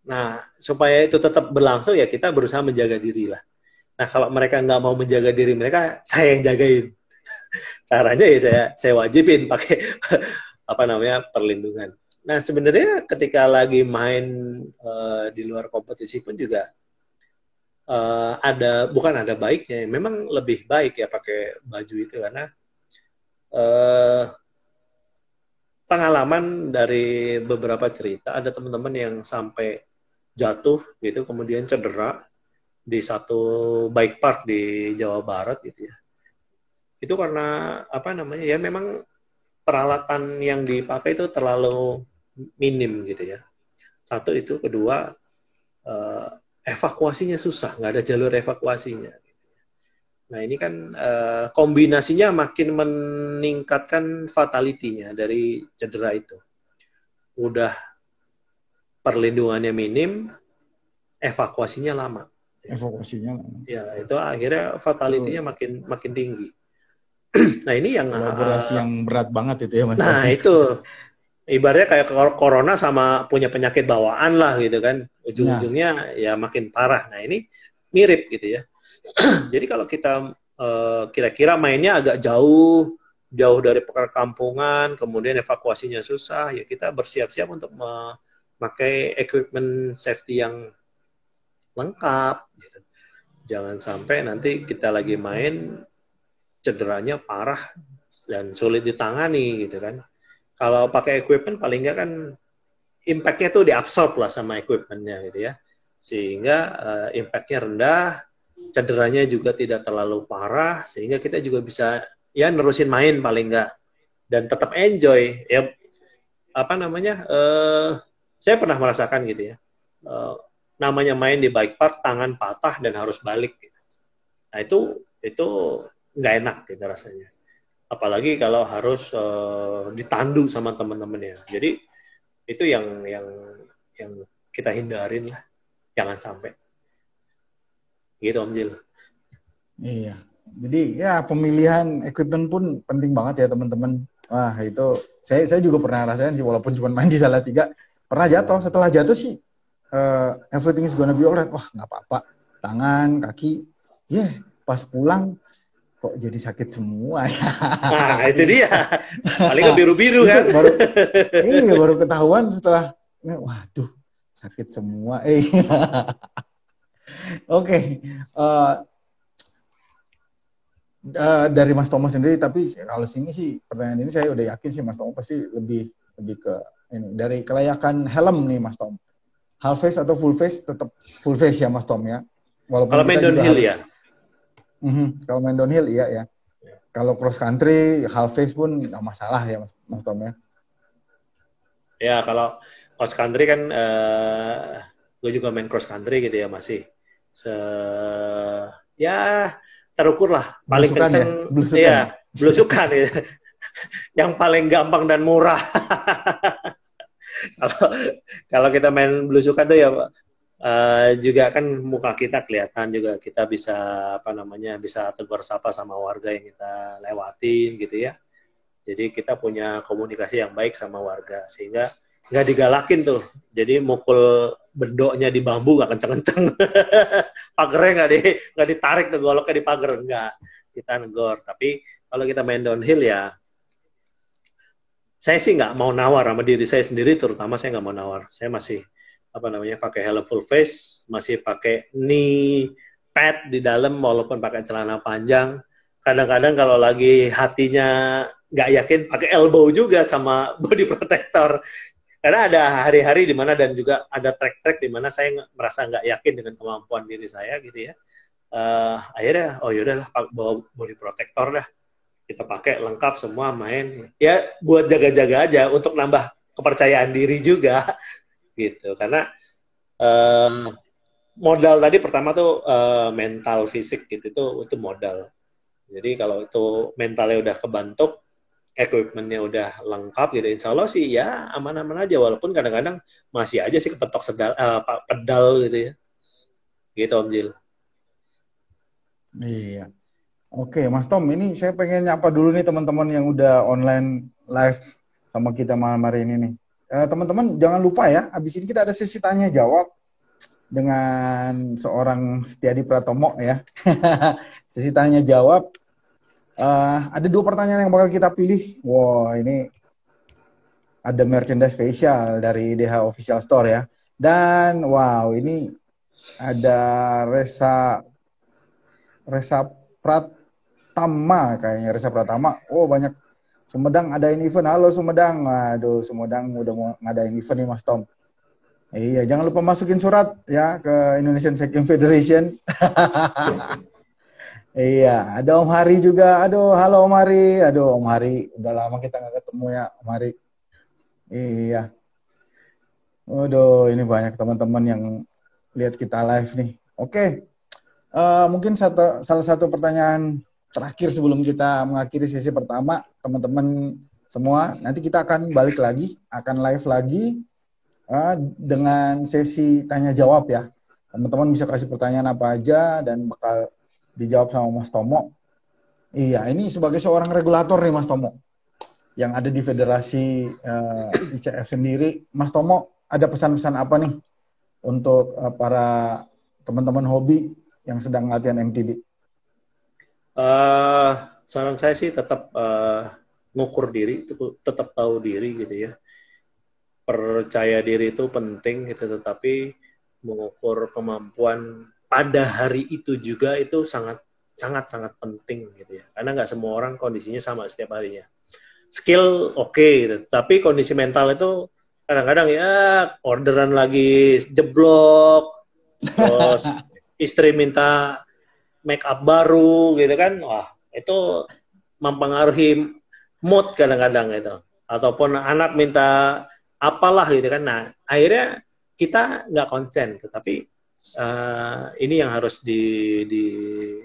Nah supaya itu tetap berlangsung ya kita berusaha menjaga diri lah. Nah kalau mereka nggak mau menjaga diri mereka saya yang jagain caranya ya saya saya wajibin pakai apa namanya perlindungan nah sebenarnya ketika lagi main uh, di luar kompetisi pun juga uh, ada bukan ada baiknya memang lebih baik ya pakai baju itu karena uh, pengalaman dari beberapa cerita ada teman-teman yang sampai jatuh gitu kemudian cedera di satu bike park di Jawa Barat gitu ya. Itu karena apa namanya ya memang peralatan yang dipakai itu terlalu minim gitu ya. Satu itu, kedua uh, evakuasinya susah, nggak ada jalur evakuasinya. Nah ini kan uh, kombinasinya makin meningkatkan fatality-nya dari cedera itu. Udah perlindungannya minim, evakuasinya lama. Evakuasinya lama. Ya itu akhirnya fatality-nya makin makin tinggi. nah ini yang kolaborasi uh, yang berat banget itu ya mas. Nah itu ibaratnya kayak corona sama punya penyakit bawaan lah gitu kan ujung-ujungnya ya. ya makin parah. Nah ini mirip gitu ya. Jadi kalau kita uh, kira-kira mainnya agak jauh jauh dari perkampungan, kemudian evakuasinya susah, ya kita bersiap-siap untuk memakai equipment safety yang lengkap. Gitu. Jangan sampai nanti kita lagi main cederanya parah dan sulit ditangani gitu kan. Kalau pakai equipment paling nggak kan impact-nya tuh diabsorb lah sama equipment-nya gitu ya. Sehingga uh, impact-nya rendah, cederanya juga tidak terlalu parah, sehingga kita juga bisa ya nerusin main paling nggak dan tetap enjoy ya apa namanya uh, saya pernah merasakan gitu ya uh, namanya main di bike park tangan patah dan harus balik gitu. nah itu itu nggak enak gitu rasanya. Apalagi kalau harus uh, ditandu sama teman-temannya. Jadi itu yang yang yang kita hindarin lah, jangan sampai. Gitu Om Jil. Iya. Jadi ya pemilihan equipment pun penting banget ya teman-teman. Wah itu saya saya juga pernah rasain sih walaupun cuma main di salah tiga pernah jatuh. Setelah jatuh sih uh, everything is gonna be alright. Wah nggak apa-apa. Tangan, kaki, ya yeah, pas pulang kok jadi sakit semua ya. Nah, itu dia. Paling biru-biru kan. baru, iya, baru ketahuan setelah, waduh, sakit semua. Eh. Oke. Okay. Uh, eh, uh, dari Mas Tomo sendiri, tapi kalau sini sih pertanyaan ini saya udah yakin sih Mas Tomo pasti lebih lebih ke ini dari kelayakan helm nih Mas Tom. Half face atau full face tetap full face ya Mas Tom ya. Walaupun kalau main downhill ya. Mm-hmm. Kalau main downhill iya ya. Kalau cross country, half face pun nggak masalah ya Mas, Mas Tom ya. Ya kalau cross country kan uh, gue juga main cross country gitu ya masih se ya terukur lah paling belusukan kenceng ya? belusukan. ya belusukan ya. yang paling gampang dan murah kalau kalau kita main belusukan tuh ya uh, juga kan muka kita kelihatan juga kita bisa apa namanya bisa tegur sapa sama warga yang kita lewatin gitu ya. Jadi kita punya komunikasi yang baik sama warga sehingga nggak digalakin tuh. Jadi mukul bendoknya di bambu nggak kenceng-kenceng. Pagernya nggak di nggak ditarik tuh goloknya di pagar nggak. Kita negor. Tapi kalau kita main downhill ya saya sih nggak mau nawar sama diri saya sendiri terutama saya nggak mau nawar. Saya masih apa namanya pakai helm full face, masih pakai knee pad di dalam walaupun pakai celana panjang. Kadang-kadang kalau lagi hatinya nggak yakin pakai elbow juga sama body protector. Karena ada hari-hari di mana dan juga ada track-track di mana saya merasa nggak yakin dengan kemampuan diri saya gitu ya. Uh, akhirnya oh yaudahlah bawa body protector dah kita pakai lengkap semua main ya buat jaga-jaga aja untuk nambah kepercayaan diri juga gitu. Karena um, modal tadi pertama tuh uh, mental fisik gitu itu itu modal. Jadi kalau itu mentalnya udah kebantuk equipmentnya udah lengkap gitu insya Allah sih ya aman-aman aja. Walaupun kadang-kadang masih aja sih kepetok sedal uh, pedal gitu ya. Gitu Om Jil. Iya. Oke Mas Tom ini saya pengen nyapa dulu nih teman-teman yang udah online live sama kita malam hari ini nih Eh, teman-teman jangan lupa ya, habis ini kita ada sesi tanya jawab dengan seorang Setiadi Pratomo ya. sesi tanya jawab. Uh, ada dua pertanyaan yang bakal kita pilih. Wow, ini ada merchandise spesial dari DH Official Store ya. Dan wow, ini ada Resa Resa Pratama kayaknya Resa Pratama. Oh, banyak Sumedang ada event. Halo Sumedang. Aduh, Sumedang udah mau ngadain event nih Mas Tom. Iya, jangan lupa masukin surat ya ke Indonesian Cycling Federation. iya, ada Om Hari juga. Aduh, halo Om Hari. Aduh, Om Hari, udah lama kita nggak ketemu ya, Om Hari. Iya. Waduh, ini banyak teman-teman yang lihat kita live nih. Oke, uh, mungkin satu, salah satu pertanyaan terakhir sebelum kita mengakhiri sesi pertama, teman-teman semua, nanti kita akan balik lagi, akan live lagi uh, dengan sesi tanya jawab ya. Teman-teman bisa kasih pertanyaan apa aja dan bakal dijawab sama Mas Tomo. Iya, ini sebagai seorang regulator nih Mas Tomo yang ada di Federasi uh, eh, ICF sendiri. Mas Tomo, ada pesan-pesan apa nih untuk uh, para teman-teman hobi yang sedang latihan MTB? Uh, saran saya sih tetap uh, ngukur diri, tetap tahu diri gitu ya percaya diri itu penting gitu tetapi mengukur kemampuan pada hari itu juga itu sangat sangat sangat penting gitu ya karena nggak semua orang kondisinya sama setiap harinya skill oke okay, gitu. tapi kondisi mental itu kadang-kadang ya orderan lagi jeblok terus istri minta make up baru gitu kan wah itu mempengaruhi mood kadang-kadang itu ataupun anak minta apalah gitu kan. Nah, akhirnya kita nggak konsen, tetapi uh, ini yang harus di, di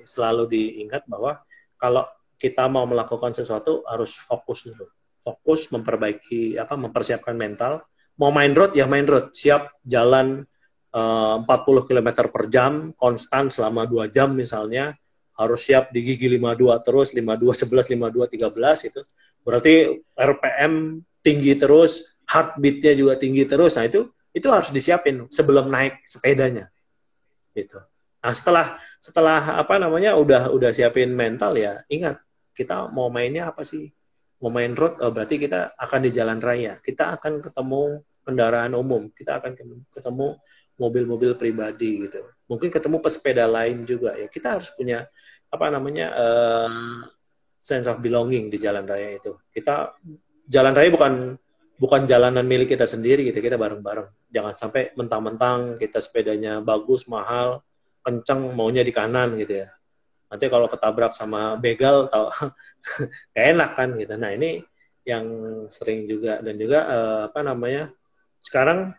selalu diingat bahwa kalau kita mau melakukan sesuatu harus fokus dulu, fokus memperbaiki apa, mempersiapkan mental. Mau main road ya main road, siap jalan 40 km per jam, konstan selama dua jam misalnya, harus siap di gigi 52 terus, 52 11, 52 13 itu. Berarti RPM tinggi terus, heartbeatnya juga tinggi terus. Nah itu itu harus disiapin sebelum naik sepedanya, gitu. Nah setelah setelah apa namanya udah udah siapin mental ya ingat kita mau mainnya apa sih? Mau main road, oh, berarti kita akan di jalan raya. Kita akan ketemu kendaraan umum, kita akan ketemu mobil-mobil pribadi gitu. Mungkin ketemu pesepeda lain juga ya. Kita harus punya apa namanya uh, sense of belonging di jalan raya itu. Kita jalan raya bukan bukan jalanan milik kita sendiri gitu kita bareng-bareng jangan sampai mentang-mentang kita sepedanya bagus mahal kenceng maunya di kanan gitu ya nanti kalau ketabrak sama begal gak enak kan gitu nah ini yang sering juga dan juga uh, apa namanya sekarang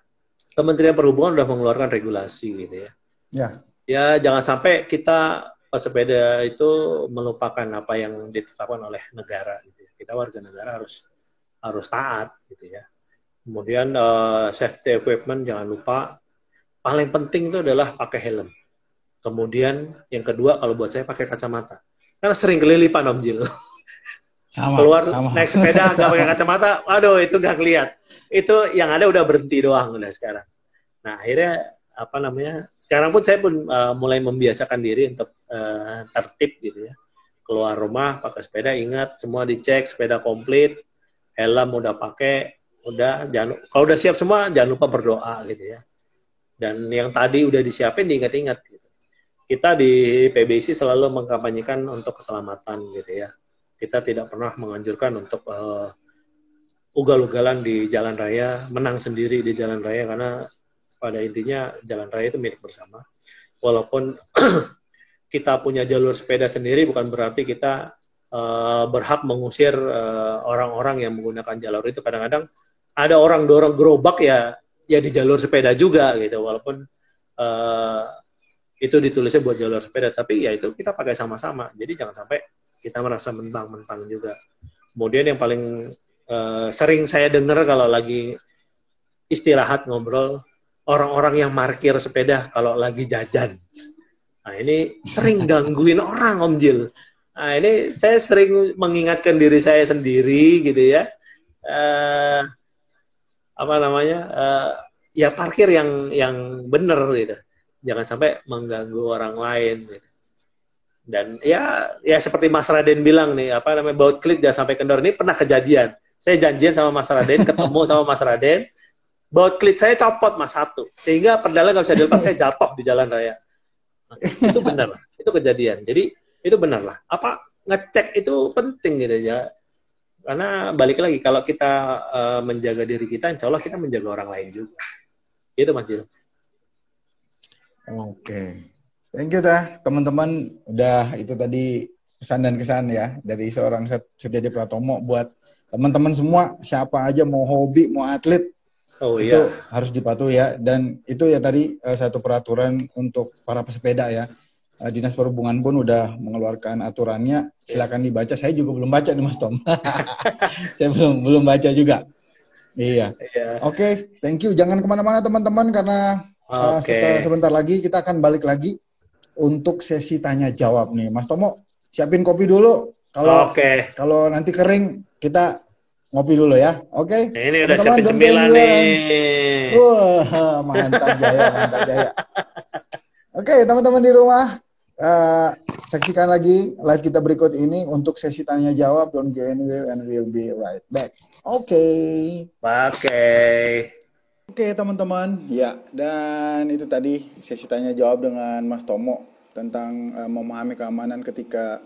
Kementerian Perhubungan sudah mengeluarkan regulasi gitu ya ya ya jangan sampai kita pesepeda itu melupakan apa yang ditetapkan oleh negara gitu ya. kita warga negara harus harus taat gitu ya. Kemudian uh, safety equipment jangan lupa. Paling penting itu adalah pakai helm. Kemudian yang kedua kalau buat saya pakai kacamata. Karena sering kelilipan Om Jil. Sama, Keluar sama. naik sepeda nggak pakai kacamata, waduh itu nggak ngeliat. Itu yang ada udah berhenti doang udah sekarang. Nah akhirnya apa namanya? Sekarang pun saya pun uh, mulai membiasakan diri untuk uh, tertib gitu ya. Keluar rumah pakai sepeda, ingat semua dicek sepeda komplit, helm udah pakai, udah jangan kalau udah siap semua jangan lupa berdoa gitu ya. Dan yang tadi udah disiapin diingat-ingat gitu. Kita di PBC selalu mengkampanyekan untuk keselamatan gitu ya. Kita tidak pernah menganjurkan untuk uh, ugal-ugalan di jalan raya, menang sendiri di jalan raya karena pada intinya jalan raya itu milik bersama. Walaupun kita punya jalur sepeda sendiri bukan berarti kita uh, berhak mengusir eh, orang-orang uh, yang menggunakan jalur itu. Kadang-kadang ada orang dorong gerobak ya ya di jalur sepeda juga gitu, walaupun uh, itu ditulisnya buat jalur sepeda, tapi ya itu kita pakai sama-sama. Jadi jangan sampai kita merasa mentang-mentang juga. Kemudian yang paling uh, sering saya dengar kalau lagi istirahat ngobrol orang-orang yang parkir sepeda kalau lagi jajan. Nah ini sering gangguin orang Om Jil. Nah, ini saya sering mengingatkan diri saya sendiri gitu ya. Uh, apa namanya? Uh, ya parkir yang yang benar gitu. Jangan sampai mengganggu orang lain gitu. Dan ya ya seperti Mas Raden bilang nih, apa namanya baut klik jangan sampai kendor ini pernah kejadian. Saya janjian sama Mas Raden, ketemu sama Mas Raden, baut klik saya copot Mas satu, sehingga pedalnya nggak bisa dilepas, saya jatuh di jalan raya. Itu benar, itu kejadian. Jadi itu benar lah. Apa ngecek itu penting gitu ya. Karena balik lagi kalau kita uh, menjaga diri kita, insya Allah kita menjaga orang lain juga. Gitu Mas Jil. Oke. Thank you dah teman-teman udah itu tadi pesan dan kesan ya dari seorang Setia Pratomo buat teman-teman semua siapa aja mau hobi mau atlet oh, itu iya. harus dipatuhi ya. Dan itu ya tadi uh, satu peraturan untuk para pesepeda ya. Uh, dinas perhubungan pun udah mengeluarkan aturannya. Silakan dibaca. Saya juga belum baca nih mas Tom. Saya belum belum baca juga. Iya, iya. oke okay, thank you. Jangan ke mana-mana teman-teman karena uh, setelah, sebentar lagi kita akan balik lagi untuk sesi tanya jawab nih. Mas Tomo siapin kopi dulu kalau okay. kalau nanti kering kita ngopi dulu ya. Oke. Okay? Ini udah siapin cemilan nih. Wah, mantap jaya, mantap jaya. Oke, okay, teman-teman di rumah, uh, saksikan lagi live kita berikut ini untuk sesi tanya jawab. Don't go anywhere and we'll be right back. Oke. Okay. Oke. Okay. Oke, okay, teman-teman. Ya, dan itu tadi sesi tanya jawab dengan Mas Tomo tentang uh, memahami keamanan ketika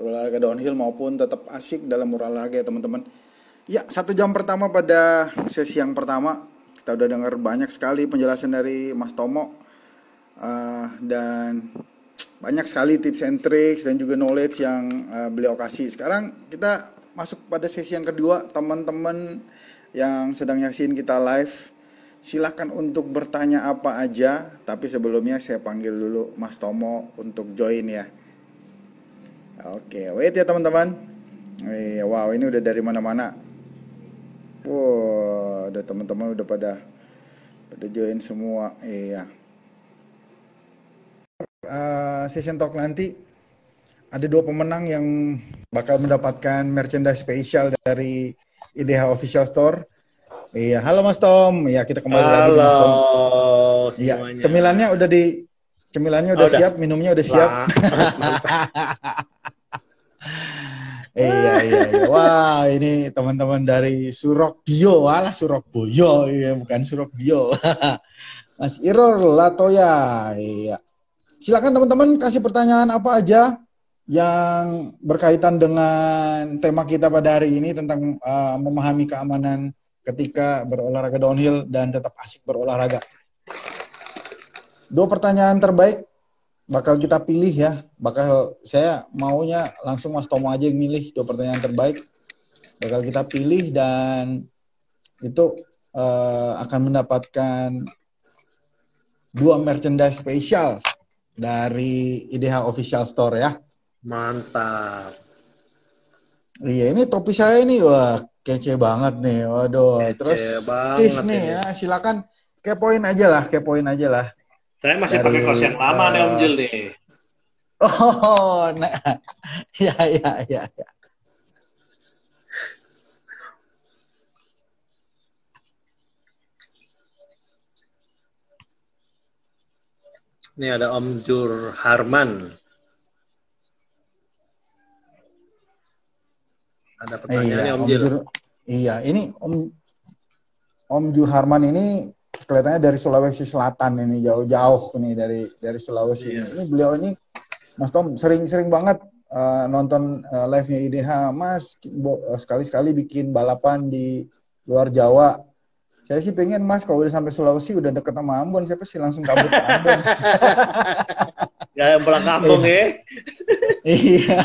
berolahraga downhill maupun tetap asik dalam berolahraga ya, teman-teman. Ya, satu jam pertama pada sesi yang pertama kita udah dengar banyak sekali penjelasan dari Mas Tomo uh, dan banyak sekali tips and tricks dan juga knowledge yang uh, beliau kasih. Sekarang kita masuk pada sesi yang kedua, teman-teman yang sedang nyaksiin kita live, silahkan untuk bertanya apa aja. Tapi sebelumnya saya panggil dulu Mas Tomo untuk join ya. Oke, wait ya teman-teman. Wow, ini udah dari mana-mana Wow, ada teman-teman udah pada pada join semua. Iya. Uh, session talk nanti ada dua pemenang yang bakal mendapatkan merchandise spesial dari IDH Official Store. Iya, halo Mas Tom. Iya, kita kembali halo, lagi Mas Tom. Iya, cemilannya udah di cemilannya udah, oh, siap, udah. minumnya udah siap. iya iya iya. Wah, ini teman-teman dari Surabaya, walah Surabaya, iya bukan Surabaya. Mas Iror Latoya, iya. Silakan teman-teman kasih pertanyaan apa aja yang berkaitan dengan tema kita pada hari ini tentang uh, memahami keamanan ketika berolahraga downhill dan tetap asik berolahraga. Dua pertanyaan terbaik bakal kita pilih ya. Bakal saya maunya langsung Mas Tomo aja yang milih dua pertanyaan terbaik. Bakal kita pilih dan itu uh, akan mendapatkan dua merchandise spesial dari IDH Official Store ya. Mantap. Iya, ini topi saya ini wah kece banget nih. Waduh, kece terus tis nih ini. ya, silakan kepoin aja lah, kepoin aja lah. Saya masih dari, pakai kaos yang lama uh, nih Om Jil nih. Oh, nah. ya, ya, ya, ya. Ini ada Om Jur Harman. Ada pertanyaan iya, Om, Om. Jur, iya, ini Om Om Jur Harman ini kelihatannya dari Sulawesi Selatan ini jauh-jauh nih dari dari Sulawesi iya. ini. ini beliau ini Mas Tom sering-sering banget uh, nonton uh, live-nya IDH Mas uh, sekali-sekali bikin balapan di luar Jawa. Saya sih pengen Mas kalau udah sampai Sulawesi udah deket sama Ambon siapa sih langsung kabur ke Ambon? Ya yang pulang kampung ya. Iya.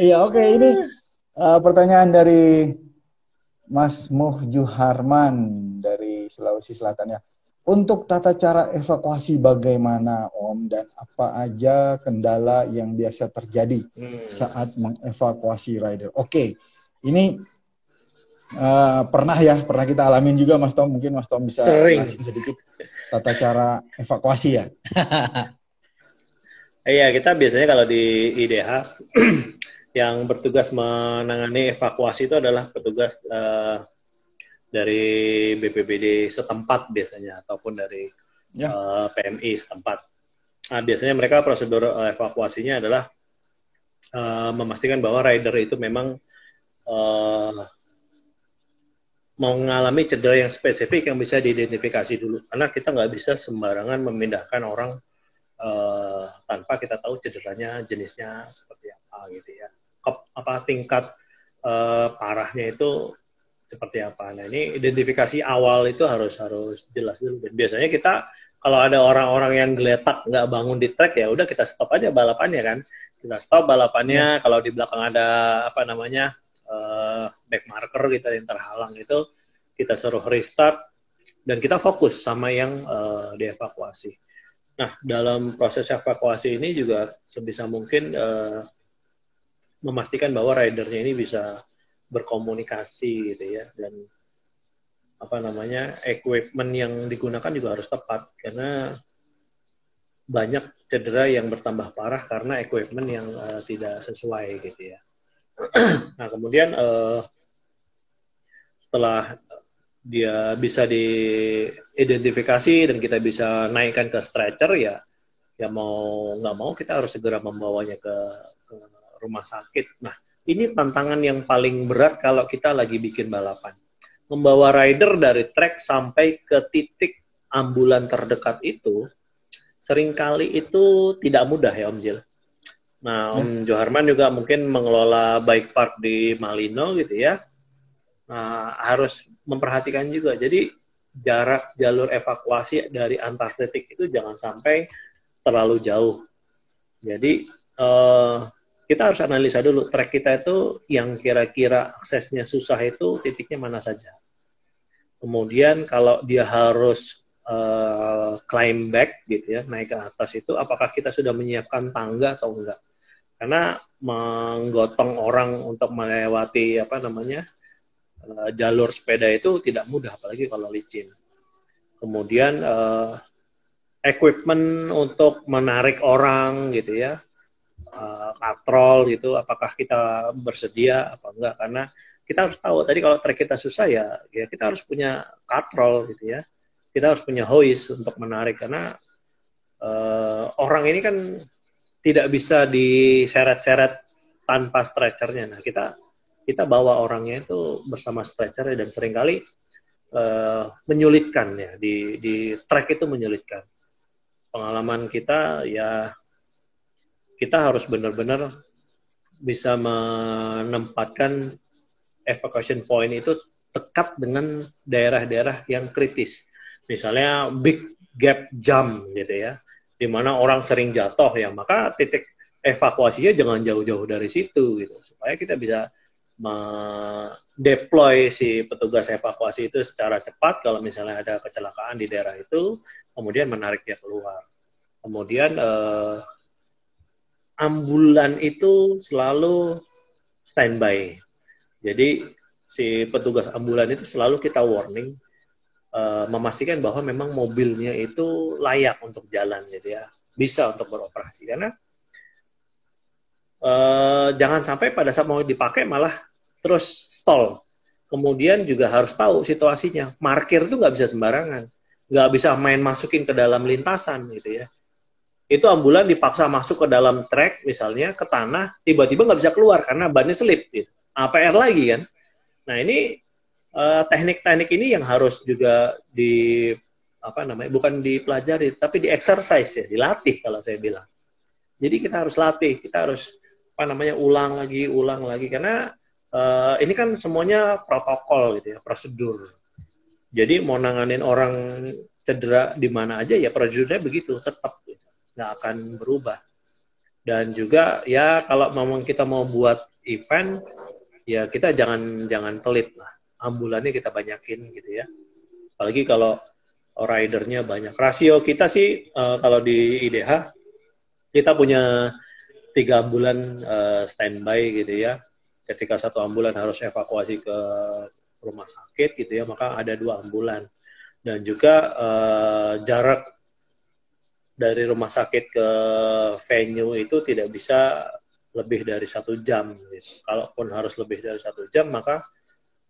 Iya oke ini uh, pertanyaan dari Mas Muhju Harman dari Sulawesi Selatan ya. Untuk tata cara evakuasi bagaimana Om dan apa aja kendala yang biasa terjadi hmm. saat mengevakuasi rider? Oke, okay. ini uh, pernah ya, pernah kita alamin juga Mas Tom. Mungkin Mas Tom bisa sedikit tata cara evakuasi ya. Iya, kita biasanya kalau di IDH yang bertugas menangani evakuasi itu adalah petugas uh, dari BPBD setempat biasanya ataupun dari ya. uh, eh, PMI setempat. Nah, biasanya mereka prosedur uh, evakuasinya adalah uh, memastikan bahwa rider itu memang uh, mengalami cedera yang spesifik yang bisa diidentifikasi dulu. Karena kita nggak bisa sembarangan memindahkan orang uh, tanpa kita tahu cederanya jenisnya seperti apa gitu ya. Apa tingkat uh, parahnya itu seperti apa. Nah ini identifikasi awal itu harus harus jelas dulu. Dan biasanya kita kalau ada orang-orang yang geletak nggak bangun di track ya udah kita stop aja balapannya kan. Kita stop balapannya. Ya. Kalau di belakang ada apa namanya uh, back marker kita yang terhalang itu kita suruh restart dan kita fokus sama yang uh, dievakuasi. Nah dalam proses evakuasi ini juga sebisa mungkin uh, memastikan bahwa ridernya ini bisa berkomunikasi gitu ya dan apa namanya equipment yang digunakan juga harus tepat karena banyak cedera yang bertambah parah karena equipment yang uh, tidak sesuai gitu ya. nah kemudian uh, setelah dia bisa diidentifikasi dan kita bisa naikkan ke stretcher ya ya mau nggak mau kita harus segera membawanya ke, ke rumah sakit. Nah ini tantangan yang paling berat kalau kita lagi bikin balapan. Membawa rider dari track sampai ke titik ambulan terdekat itu, sering kali itu tidak mudah ya Om Jil. Nah, Om ya. Joharman juga mungkin mengelola bike park di Malino gitu ya. Nah, harus memperhatikan juga. Jadi jarak jalur evakuasi dari antar titik itu jangan sampai terlalu jauh. Jadi eh, kita harus analisa dulu track kita itu yang kira-kira aksesnya susah itu titiknya mana saja. Kemudian kalau dia harus uh, climb back gitu ya, naik ke atas itu apakah kita sudah menyiapkan tangga atau enggak? Karena menggotong orang untuk melewati apa namanya uh, jalur sepeda itu tidak mudah apalagi kalau licin. Kemudian uh, equipment untuk menarik orang gitu ya katrol gitu apakah kita bersedia apa enggak. Karena kita harus tahu tadi kalau trek kita susah ya ya kita harus punya katrol gitu ya. Kita harus punya hoist untuk menarik karena uh, orang ini kan tidak bisa diseret-seret tanpa stretchernya. Nah kita kita bawa orangnya itu bersama stretcher dan sering kali uh, menyulitkan ya di di trek itu menyulitkan. Pengalaman kita ya kita harus benar-benar bisa menempatkan evacuation point itu dekat dengan daerah-daerah yang kritis. Misalnya big gap jump gitu ya, di mana orang sering jatuh ya, maka titik evakuasinya jangan jauh-jauh dari situ gitu, supaya kita bisa deploy si petugas evakuasi itu secara cepat kalau misalnya ada kecelakaan di daerah itu, kemudian menarik dia keluar. Kemudian eh, ambulan itu selalu standby. Jadi si petugas ambulan itu selalu kita warning uh, memastikan bahwa memang mobilnya itu layak untuk jalan gitu ya, bisa untuk beroperasi karena uh, jangan sampai pada saat mau dipakai malah terus stall. Kemudian juga harus tahu situasinya. Markir itu nggak bisa sembarangan, nggak bisa main masukin ke dalam lintasan gitu ya itu ambulan dipaksa masuk ke dalam trek misalnya ke tanah tiba-tiba nggak bisa keluar karena bannya selip gitu. APR lagi kan? Nah ini eh, teknik-teknik ini yang harus juga di apa namanya bukan dipelajari tapi di exercise ya dilatih kalau saya bilang. Jadi kita harus latih kita harus apa namanya ulang lagi ulang lagi karena uh, ini kan semuanya protokol gitu ya prosedur. Jadi mau nanganin orang cedera di mana aja ya prosedurnya begitu tetap gitu nggak akan berubah. Dan juga ya kalau memang kita mau buat event, ya kita jangan jangan pelit lah. Ambulannya kita banyakin gitu ya. Apalagi kalau ridernya banyak. Rasio kita sih uh, kalau di IDH kita punya tiga ambulan uh, standby gitu ya. Ketika satu ambulan harus evakuasi ke rumah sakit gitu ya, maka ada dua ambulan. Dan juga uh, jarak dari rumah sakit ke venue itu tidak bisa lebih dari satu jam. Gitu. Kalaupun harus lebih dari satu jam, maka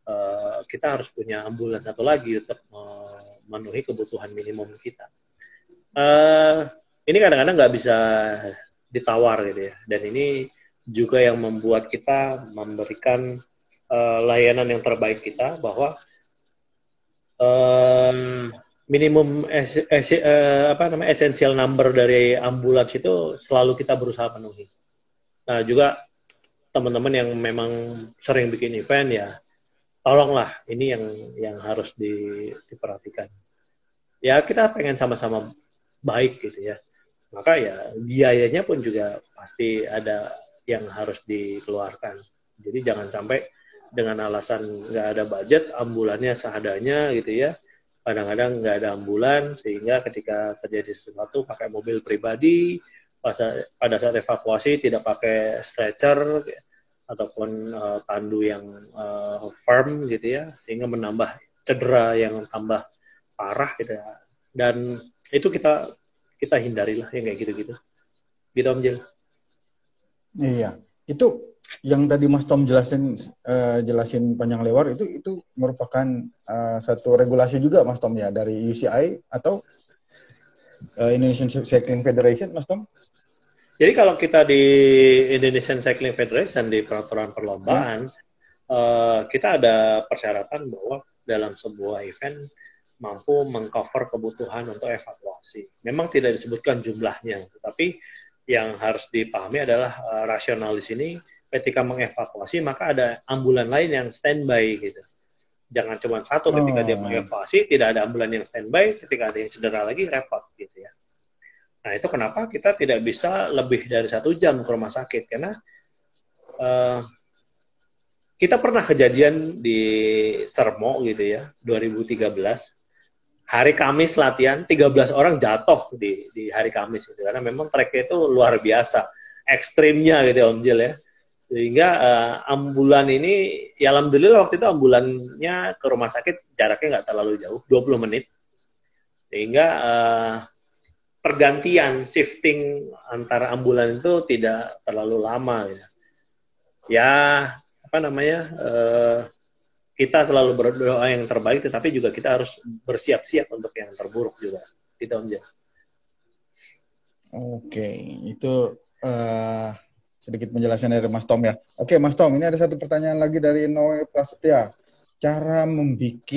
uh, kita harus punya ambulans satu lagi untuk memenuhi kebutuhan minimum kita. Uh, ini kadang-kadang nggak bisa ditawar gitu ya, dan ini juga yang membuat kita memberikan uh, layanan yang terbaik kita bahwa um, minimum es, es, uh, apa namanya essential number dari ambulans itu selalu kita berusaha penuhi. Nah juga teman-teman yang memang sering bikin event ya tolonglah ini yang yang harus di, diperhatikan. Ya kita pengen sama-sama baik gitu ya. Maka ya biayanya pun juga pasti ada yang harus dikeluarkan. Jadi jangan sampai dengan alasan nggak ada budget, ambulannya seadanya gitu ya. Kadang-kadang nggak ada ambulan, sehingga ketika terjadi sesuatu pakai mobil pribadi, pada saat evakuasi tidak pakai stretcher ataupun uh, tandu yang uh, firm gitu ya, sehingga menambah cedera yang tambah parah gitu ya. Dan itu kita kita hindarilah yang kayak gitu-gitu. Gitu Om. Iya, itu yang tadi Mas Tom jelasin uh, jelasin panjang lebar itu itu merupakan uh, satu regulasi juga Mas Tom ya dari UCI atau uh, Indonesian Cycling Federation Mas Tom? Jadi kalau kita di Indonesian Cycling Federation di peraturan perlombaan hmm. uh, kita ada persyaratan bahwa dalam sebuah event mampu mengcover kebutuhan untuk evakuasi. Memang tidak disebutkan jumlahnya, tetapi yang harus dipahami adalah uh, rasional di sini ketika mengevakuasi maka ada ambulan lain yang standby gitu. Jangan cuma satu ketika oh. dia mengevakuasi tidak ada ambulan yang standby, ketika ada yang cedera lagi repot gitu ya. Nah itu kenapa kita tidak bisa lebih dari satu jam ke rumah sakit karena uh, kita pernah kejadian di Sermo gitu ya 2013 hari Kamis latihan 13 orang jatuh di di hari Kamis gitu karena memang trek itu luar biasa ekstrimnya gitu Om Jil ya sehingga uh, ambulan ini ya alhamdulillah waktu itu ambulannya ke rumah sakit jaraknya nggak terlalu jauh 20 menit. Sehingga uh, pergantian shifting antara ambulan itu tidak terlalu lama ya, ya apa namanya uh, kita selalu berdoa yang terbaik tetapi juga kita harus bersiap-siap untuk yang terburuk juga. Tidak Om Oke, itu uh, sedikit penjelasan dari Mas Tom ya. Oke, Mas Tom, ini ada satu pertanyaan lagi dari Noe Prasetya. Cara membuat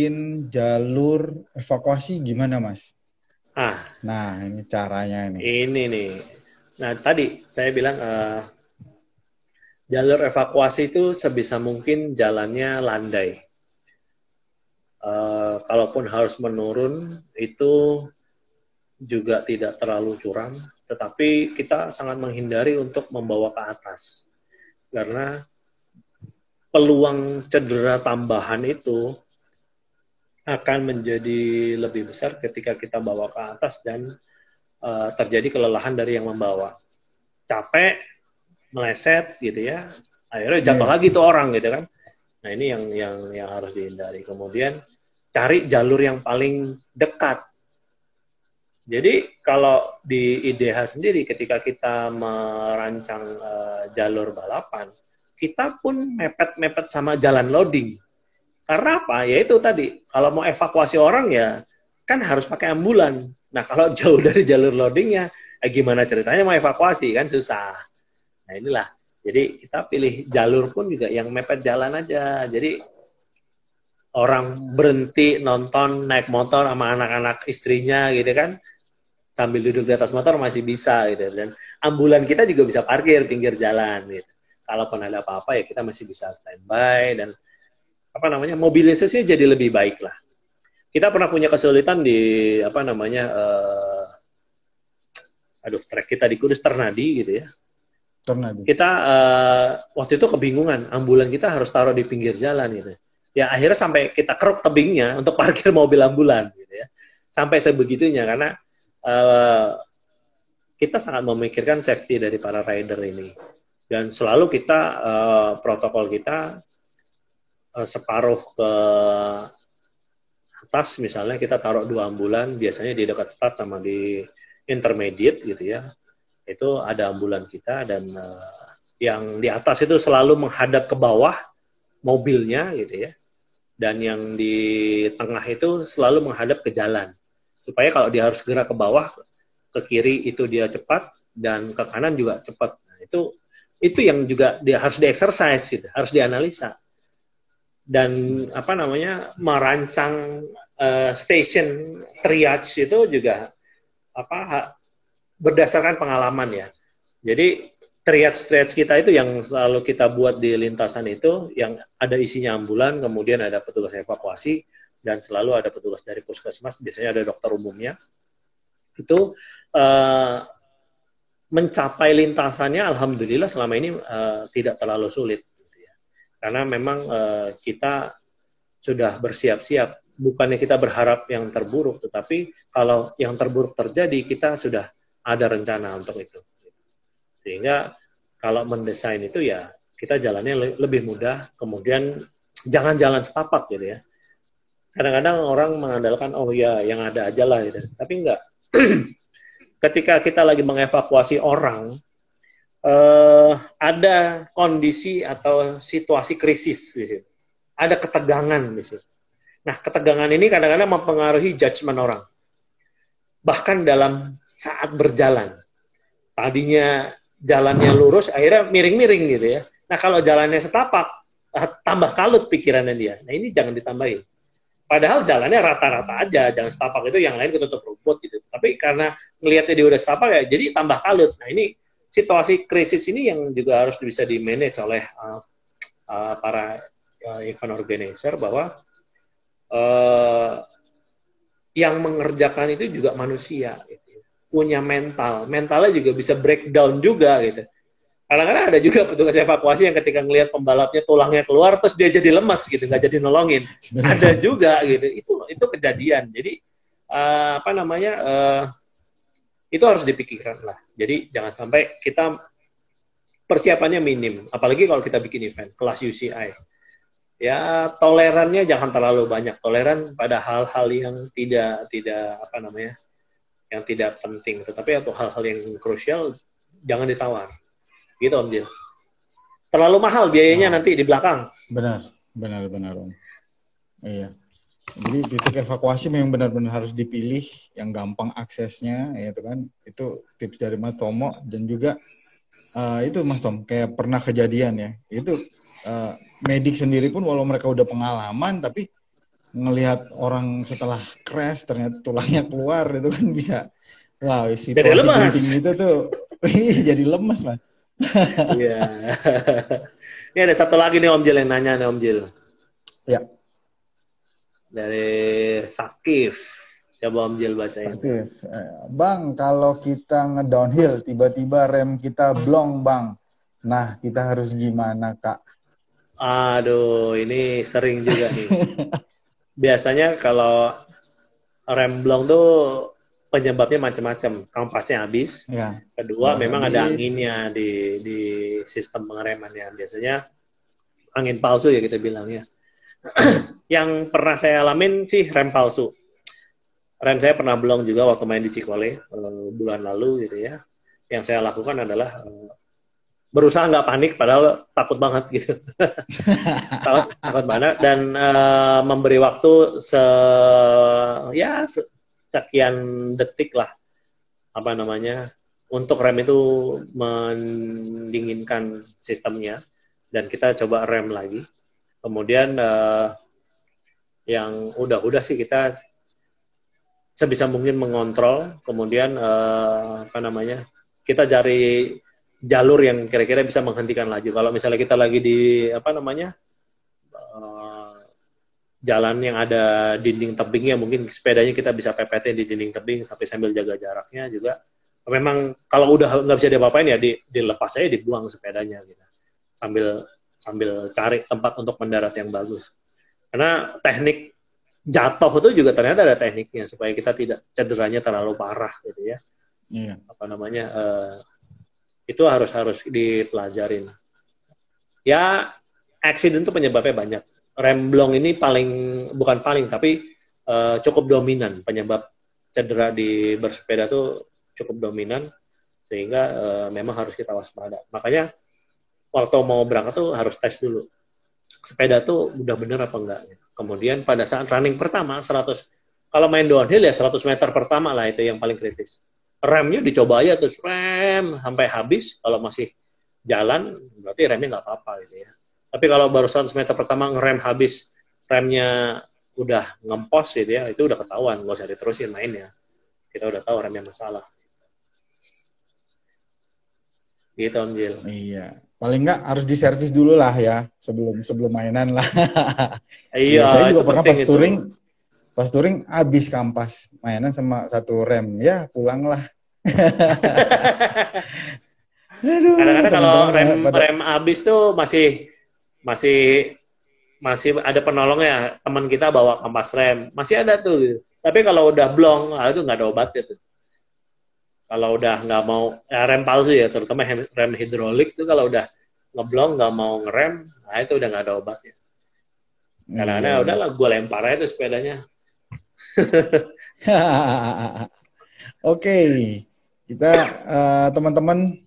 jalur evakuasi gimana, Mas? Ah, nah ini caranya ini. Ini nih. Nah tadi saya bilang uh, jalur evakuasi itu sebisa mungkin jalannya landai. Uh, kalaupun harus menurun itu juga tidak terlalu curam tetapi kita sangat menghindari untuk membawa ke atas. Karena peluang cedera tambahan itu akan menjadi lebih besar ketika kita bawa ke atas dan uh, terjadi kelelahan dari yang membawa. Capek, meleset gitu ya. Akhirnya jatuh yeah. lagi tuh orang gitu kan. Nah, ini yang yang yang harus dihindari. Kemudian cari jalur yang paling dekat jadi kalau di IDH sendiri ketika kita merancang uh, jalur balapan, kita pun mepet-mepet sama jalan loading. Karena apa? Ya itu tadi, kalau mau evakuasi orang ya kan harus pakai ambulan. Nah kalau jauh dari jalur loadingnya, eh, gimana ceritanya mau evakuasi kan susah. Nah inilah, jadi kita pilih jalur pun juga yang mepet jalan aja. Jadi orang berhenti nonton naik motor sama anak-anak istrinya gitu kan sambil duduk di atas motor masih bisa gitu. Dan ambulan kita juga bisa parkir pinggir jalan gitu. Kalaupun ada apa-apa ya kita masih bisa standby dan apa namanya mobilisasinya jadi lebih baik lah. Kita pernah punya kesulitan di apa namanya uh, aduh trek kita di Kudus Ternadi gitu ya. Ternadi. Kita uh, waktu itu kebingungan ambulan kita harus taruh di pinggir jalan gitu ya akhirnya sampai kita keruk tebingnya untuk parkir mobil ambulan gitu ya. Sampai sebegitunya karena uh, kita sangat memikirkan safety dari para rider ini. Dan selalu kita uh, protokol kita uh, separuh ke atas misalnya kita taruh dua ambulan biasanya di dekat start sama di intermediate gitu ya. Itu ada ambulan kita dan uh, yang di atas itu selalu menghadap ke bawah mobilnya gitu ya. Dan yang di tengah itu selalu menghadap ke jalan. Supaya kalau dia harus gerak ke bawah ke kiri itu dia cepat dan ke kanan juga cepat. Nah, itu itu yang juga dia harus dieksersis gitu harus dianalisa. Dan apa namanya merancang uh, station triage itu juga apa berdasarkan pengalaman ya. Jadi triage-triage kita itu yang selalu kita buat di lintasan itu yang ada isinya ambulan, kemudian ada petugas evakuasi dan selalu ada petugas dari puskesmas, biasanya ada dokter umumnya. Itu uh, mencapai lintasannya, alhamdulillah selama ini uh, tidak terlalu sulit, gitu ya. karena memang uh, kita sudah bersiap-siap. Bukannya kita berharap yang terburuk, tetapi kalau yang terburuk terjadi, kita sudah ada rencana untuk itu. Sehingga kalau mendesain itu ya kita jalannya lebih mudah, kemudian jangan jalan setapak gitu ya. Kadang-kadang orang mengandalkan oh ya yang ada aja lah gitu. Tapi enggak. Ketika kita lagi mengevakuasi orang, eh, ada kondisi atau situasi krisis di situ. Ada ketegangan di situ. Nah, ketegangan ini kadang-kadang mempengaruhi judgement orang. Bahkan dalam saat berjalan. Tadinya jalannya lurus, akhirnya miring-miring gitu ya. Nah kalau jalannya setapak, ah, tambah kalut pikirannya dia. Nah ini jangan ditambahin. Padahal jalannya rata-rata aja, jangan setapak itu yang lain ketutup rumput gitu. Tapi karena ngelihatnya dia udah setapak ya, jadi tambah kalut. Nah ini situasi krisis ini yang juga harus bisa di manage oleh uh, uh, para uh, event organizer bahwa uh, yang mengerjakan itu juga manusia. Gitu punya mental. Mentalnya juga bisa breakdown juga gitu. Kadang-kadang ada juga petugas evakuasi yang ketika ngelihat pembalapnya tulangnya keluar terus dia jadi lemas gitu, nggak jadi nolongin. Ada juga gitu. Itu itu kejadian. Jadi uh, apa namanya? Uh, itu harus dipikirkan lah. Jadi jangan sampai kita persiapannya minim, apalagi kalau kita bikin event kelas UCI. Ya tolerannya jangan terlalu banyak, toleran pada hal-hal yang tidak tidak apa namanya yang tidak penting, tetapi untuk hal-hal yang krusial jangan ditawar. Gitu Om Jil. Terlalu mahal biayanya nah. nanti di belakang. Benar, benar, benar Om. Iya. Jadi titik evakuasi memang benar-benar harus dipilih yang gampang aksesnya, ya itu kan. Itu tips dari Mas Tomo dan juga uh, itu Mas Tom kayak pernah kejadian ya. Itu uh, medik sendiri pun walau mereka udah pengalaman tapi ngelihat orang setelah crash ternyata tulangnya keluar itu kan bisa wow situasi genting itu tuh jadi lemas mas. Iya. Ini ada satu lagi nih Om Jil yang nanya nih Om Jil. Ya. Dari Sakif. Coba Om Jil bacain. Sakif eh, Bang kalau kita ngedownhill tiba-tiba rem kita blong Bang. Nah kita harus gimana Kak? Aduh, ini sering juga nih. biasanya kalau rem blong tuh penyebabnya macam-macam. Kampasnya habis. Ya. Kedua, ya, memang habis. ada anginnya di di sistem pengeremannya. Biasanya angin palsu ya kita bilangnya. yang pernah saya alamin sih rem palsu. Rem saya pernah blong juga waktu main di Cikole uh, bulan lalu gitu ya. Yang saya lakukan adalah uh, berusaha nggak panik padahal takut banget gitu. Takut, takut banget. Dan uh, memberi waktu se ya sekian detik lah apa namanya untuk rem itu mendinginkan sistemnya. Dan kita coba rem lagi. Kemudian uh, yang udah-udah sih kita sebisa mungkin mengontrol. Kemudian uh, apa namanya kita cari jalur yang kira-kira bisa menghentikan laju. Kalau misalnya kita lagi di apa namanya uh, jalan yang ada dinding tebingnya, mungkin sepedanya kita bisa pepetin di dinding tebing tapi sambil jaga jaraknya juga. Memang kalau udah nggak bisa diapa-apain ya di, dilepas aja dibuang sepedanya gitu. Sambil sambil cari tempat untuk mendarat yang bagus. Karena teknik jatuh itu juga ternyata ada tekniknya supaya kita tidak cederanya terlalu parah gitu ya. Iya. Apa namanya? Uh, itu harus harus dipelajarin. Ya, accident itu penyebabnya banyak. Remblong ini paling bukan paling tapi uh, cukup dominan penyebab cedera di bersepeda tuh cukup dominan sehingga uh, memang harus kita waspada. Makanya waktu mau berangkat tuh harus tes dulu. Sepeda tuh udah bener apa enggak. Kemudian pada saat running pertama 100 kalau main downhill ya 100 meter pertama lah itu yang paling kritis remnya dicoba aja terus rem sampai habis kalau masih jalan berarti remnya nggak apa-apa gitu ya tapi kalau baru 100 meter pertama ngerem habis remnya udah ngempos gitu ya itu udah ketahuan nggak usah diterusin mainnya kita udah tahu remnya masalah Gitu Om Jil. Iya. Paling nggak harus diservis dulu lah ya sebelum sebelum mainan lah. iya. saya juga pernah pas itu. touring pas touring habis kampas mainan sama satu rem ya pulang lah. Kadang-kadang kalau rem pada... rem habis tuh masih masih masih ada penolongnya teman kita bawa kampas rem masih ada tuh tapi kalau udah blong ah, itu nggak ada obatnya tuh kalau udah nggak mau ya rem palsu ya terutama rem hidrolik itu kalau udah ngeblong nggak mau ngerem nah itu udah nggak ada obatnya karena iya. iya. udahlah gue lempar aja tuh sepedanya oke kita uh, teman-teman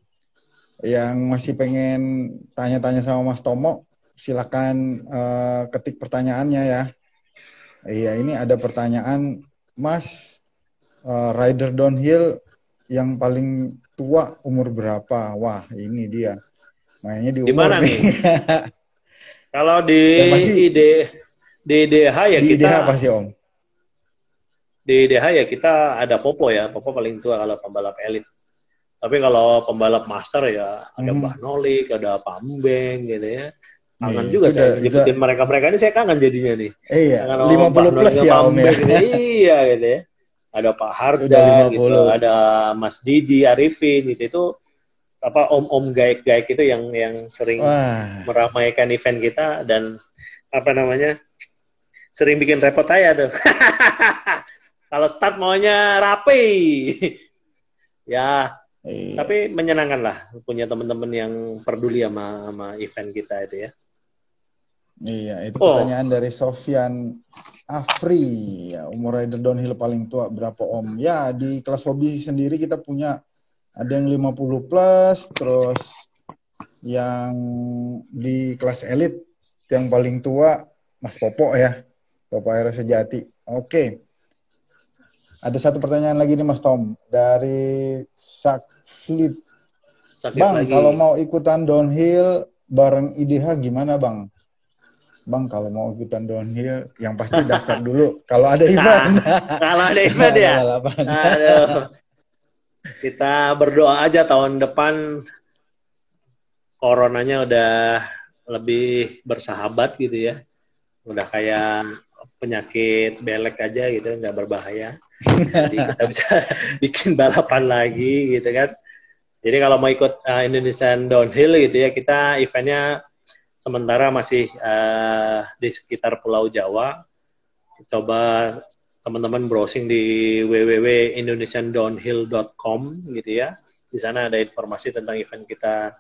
yang masih pengen tanya-tanya sama Mas Tomo silakan uh, ketik pertanyaannya ya iya ini ada pertanyaan Mas uh, rider downhill yang paling tua umur berapa? Wah, ini dia. Mainnya di umur. Di nih? Kalau di masih, di di DH ya di kita DH pasti Om. Di DH ya kita ada Popo ya, Popo paling tua kalau pembalap elit. Tapi kalau pembalap master ya ada hmm. Mbah Nolik, ada Pambeng gitu ya. Kangen iya, juga saya ngikutin mereka-mereka ini saya kangen jadinya nih. Iya, lima puluh plus ya Om ya. Iya gitu ya ada Pak Harda gitu, ada Mas Didi Arifin gitu itu apa om-om gaik-gaik itu yang yang sering Wah. meramaikan event kita dan apa namanya sering bikin repot saya tuh. Kalau start maunya rapi. ya, iya. tapi menyenangkan lah punya teman-teman yang peduli sama sama event kita itu ya. Iya, itu oh. pertanyaan dari Sofyan Afri. Ya, umur rider downhill paling tua berapa Om? Ya, di kelas hobi sendiri kita punya ada yang 50 plus, terus yang di kelas elit yang paling tua Mas Popo ya. Popo Aero Sejati. Oke. Ada satu pertanyaan lagi nih Mas Tom dari Sakflit. Bang, lagi. kalau mau ikutan downhill bareng IDH gimana Bang? Bang kalau mau ikutan downhill yang pasti daftar dulu kalau ada event. Nah, kalau ada event ya. Aduh. Kita berdoa aja tahun depan coronanya udah lebih bersahabat gitu ya. Udah kayak penyakit belek aja gitu, nggak berbahaya. Jadi kita bisa bikin balapan lagi gitu kan. Jadi kalau mau ikut uh, Indonesian Downhill gitu ya, kita eventnya sementara masih uh, di sekitar Pulau Jawa. Coba teman-teman browsing di www.indonesiandownhill.com gitu ya. Di sana ada informasi tentang event kita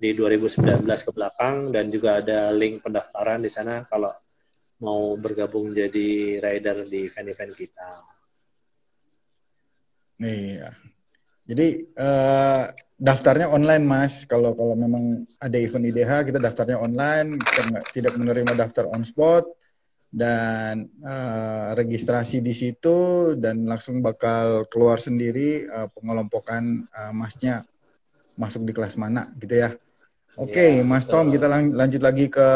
di 2019 ke belakang dan juga ada link pendaftaran di sana kalau mau bergabung jadi rider di event-event kita. Iya. Jadi uh, daftarnya online mas. Kalau kalau memang ada event IDH kita daftarnya online, kita tidak menerima daftar on spot dan uh, registrasi di situ dan langsung bakal keluar sendiri uh, pengelompokan uh, masnya masuk di kelas mana gitu ya. Oke, okay, ya, Mas Tom, kita lang lanjut lagi ke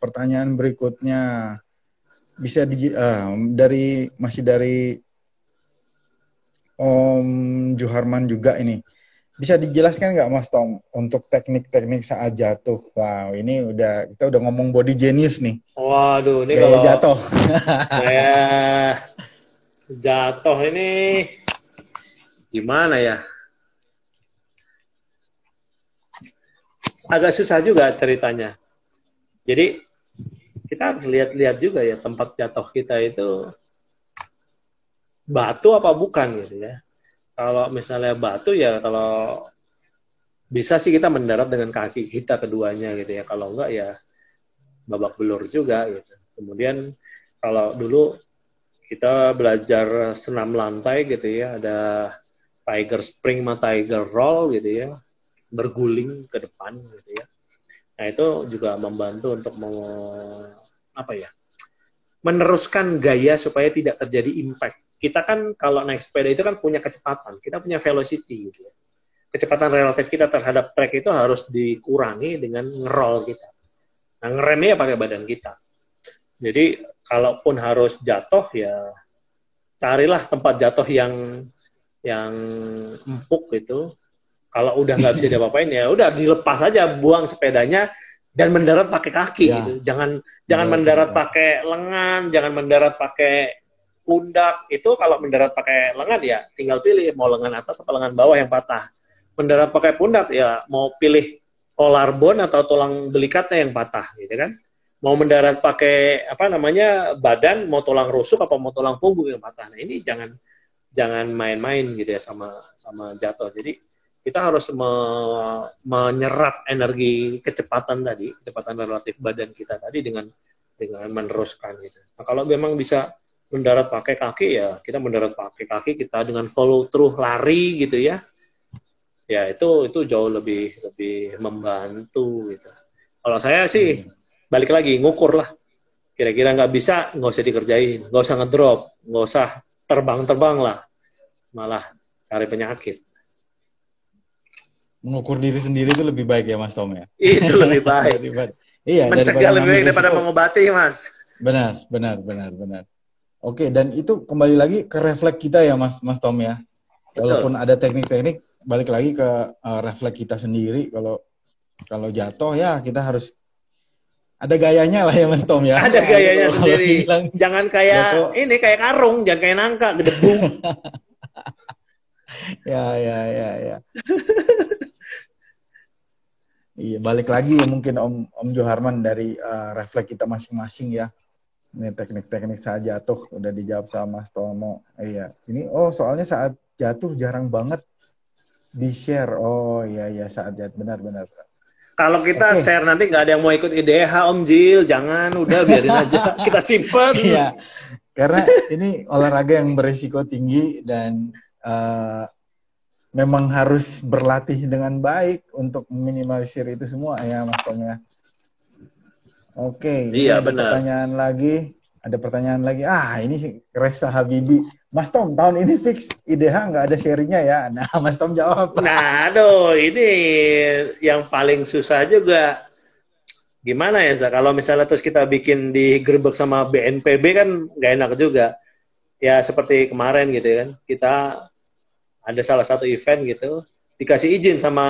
pertanyaan berikutnya. Bisa di, uh, dari masih dari Om Juharman juga ini. Bisa dijelaskan nggak Mas Tom untuk teknik-teknik saat jatuh? Wow, ini udah kita udah ngomong body genius nih. Waduh, ini Gaya kalau jatuh. Saya jatuh ini gimana ya? Agak susah juga ceritanya. Jadi kita harus lihat-lihat juga ya tempat jatuh kita itu batu apa bukan gitu ya. Kalau misalnya batu ya kalau bisa sih kita mendarat dengan kaki kita keduanya gitu ya. Kalau enggak ya babak belur juga gitu. Kemudian kalau dulu kita belajar senam lantai gitu ya, ada tiger spring sama tiger roll gitu ya, berguling ke depan gitu ya. Nah itu juga membantu untuk mau apa ya, meneruskan gaya supaya tidak terjadi impact kita kan kalau naik sepeda itu kan punya kecepatan, kita punya velocity gitu ya. Kecepatan relatif kita terhadap trek itu harus dikurangi dengan ngerol kita. Nah, ngeremnya ya pakai badan kita. Jadi, kalaupun harus jatuh ya carilah tempat jatuh yang yang empuk itu. Kalau udah nggak bisa diapa-apain ya udah dilepas aja, buang sepedanya dan mendarat pakai kaki ya. gitu. Jangan jangan mendarat ya. pakai lengan, jangan mendarat pakai pundak. Itu kalau mendarat pakai lengan ya tinggal pilih mau lengan atas atau lengan bawah yang patah. Mendarat pakai pundak ya mau pilih bone atau tulang belikatnya yang patah gitu kan. Mau mendarat pakai apa namanya badan mau tulang rusuk apa mau tulang punggung yang patah. Nah, ini jangan jangan main-main gitu ya sama sama jatuh. Jadi kita harus me, menyerap energi kecepatan tadi, kecepatan relatif badan kita tadi dengan dengan meneruskan gitu. Nah, kalau memang bisa mendarat pakai kaki ya kita mendarat pakai kaki kita dengan follow through lari gitu ya. Ya itu itu jauh lebih lebih membantu gitu. Kalau saya sih hmm. balik lagi ngukur lah. Kira-kira nggak bisa nggak usah dikerjain, nggak usah ngedrop, nggak usah terbang-terbang lah, malah cari penyakit mengukur diri sendiri itu lebih baik ya Mas Tom ya. Itu lebih baik. lebih baik. Iya, mencegah lebih baik daripada mengobati, Mas. Benar, benar, benar, benar. Oke, dan itu kembali lagi ke refleks kita ya Mas Mas Tom ya. Betul. Walaupun ada teknik-teknik, balik lagi ke uh, refleks kita sendiri kalau kalau jatuh ya kita harus ada gayanya lah ya Mas Tom ya. Ada gayanya kalau sendiri. jangan kayak jatuh. ini kayak karung, jangan kayak nangka gedebung. ya ya ya ya. Iya, balik lagi mungkin Om Om Joharman dari uh, refleks kita masing-masing ya. Ini teknik-teknik saat jatuh udah dijawab sama Mas Tomo. Iya, ini oh soalnya saat jatuh jarang banget di share. Oh iya iya saat jatuh benar-benar. Kalau kita okay. share nanti nggak ada yang mau ikut IDH Om Jil, jangan udah biarin aja kita simpen. Iya, karena ini olahraga yang berisiko tinggi dan uh, memang harus berlatih dengan baik untuk meminimalisir itu semua ya Mas Tom ya. Oke, iya, ada benar. pertanyaan lagi. Ada pertanyaan lagi. Ah, ini sih Resa Habibi. Mas Tom, tahun ini fix IDH nggak ada serinya ya? Nah, Mas Tom jawab. Nah, aduh, ini yang paling susah juga. Gimana ya, Zah? Kalau misalnya terus kita bikin di gerbek sama BNPB kan nggak enak juga. Ya, seperti kemarin gitu kan. Kita ada salah satu event gitu dikasih izin sama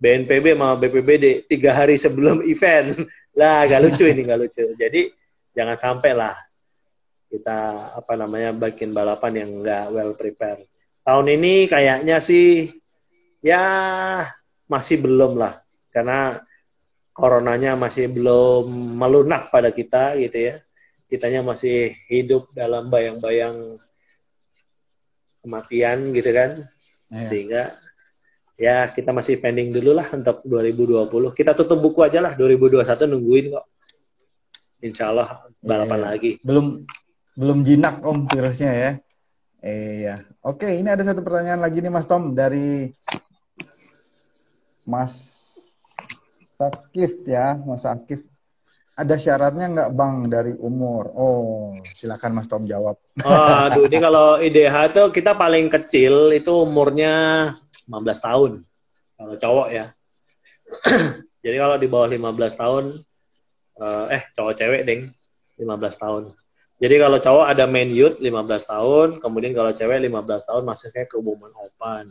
BNPB sama BPBD tiga hari sebelum event lah gak lucu ini gak lucu jadi jangan sampai lah kita apa namanya bikin balapan yang nggak well prepared tahun ini kayaknya sih ya masih belum lah karena coronanya masih belum melunak pada kita gitu ya kitanya masih hidup dalam bayang-bayang kematian gitu kan. Ya. Sehingga ya kita masih pending dulu lah untuk 2020. Kita tutup buku aja lah 2021 nungguin kok. Insya Allah balapan ya, lagi. Belum belum jinak om virusnya ya. Iya. Oke, ini ada satu pertanyaan lagi nih Mas Tom dari Mas Sakif ya, Mas Sakif ada syaratnya nggak bang dari umur? Oh, silakan Mas Tom jawab. Oh, aduh, ini kalau IDH tuh kita paling kecil itu umurnya 15 tahun. Kalau cowok ya. Jadi kalau di bawah 15 tahun, eh, eh cowok cewek deng, 15 tahun. Jadi kalau cowok ada main youth 15 tahun, kemudian kalau cewek 15 tahun masuknya ke woman open.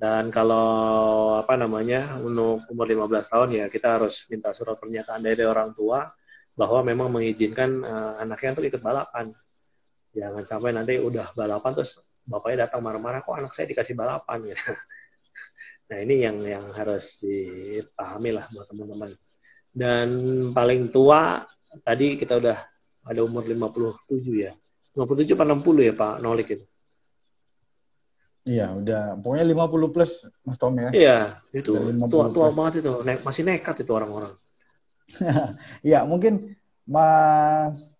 Dan kalau apa namanya untuk umur 15 tahun ya kita harus minta surat pernyataan dari orang tua bahwa memang mengizinkan uh, anaknya untuk ikut balapan. Jangan sampai nanti udah balapan terus bapaknya datang marah-marah kok anak saya dikasih balapan gitu. Nah ini yang yang harus dipahami lah buat teman-teman. Dan paling tua tadi kita udah ada umur 57 ya. 57 apa 60 ya Pak Nolik itu? Iya, udah pokoknya 50 plus Mas Tom ya. Iya, itu. Tua-tua banget itu. Ne masih nekat itu orang-orang. Iya, mungkin Mas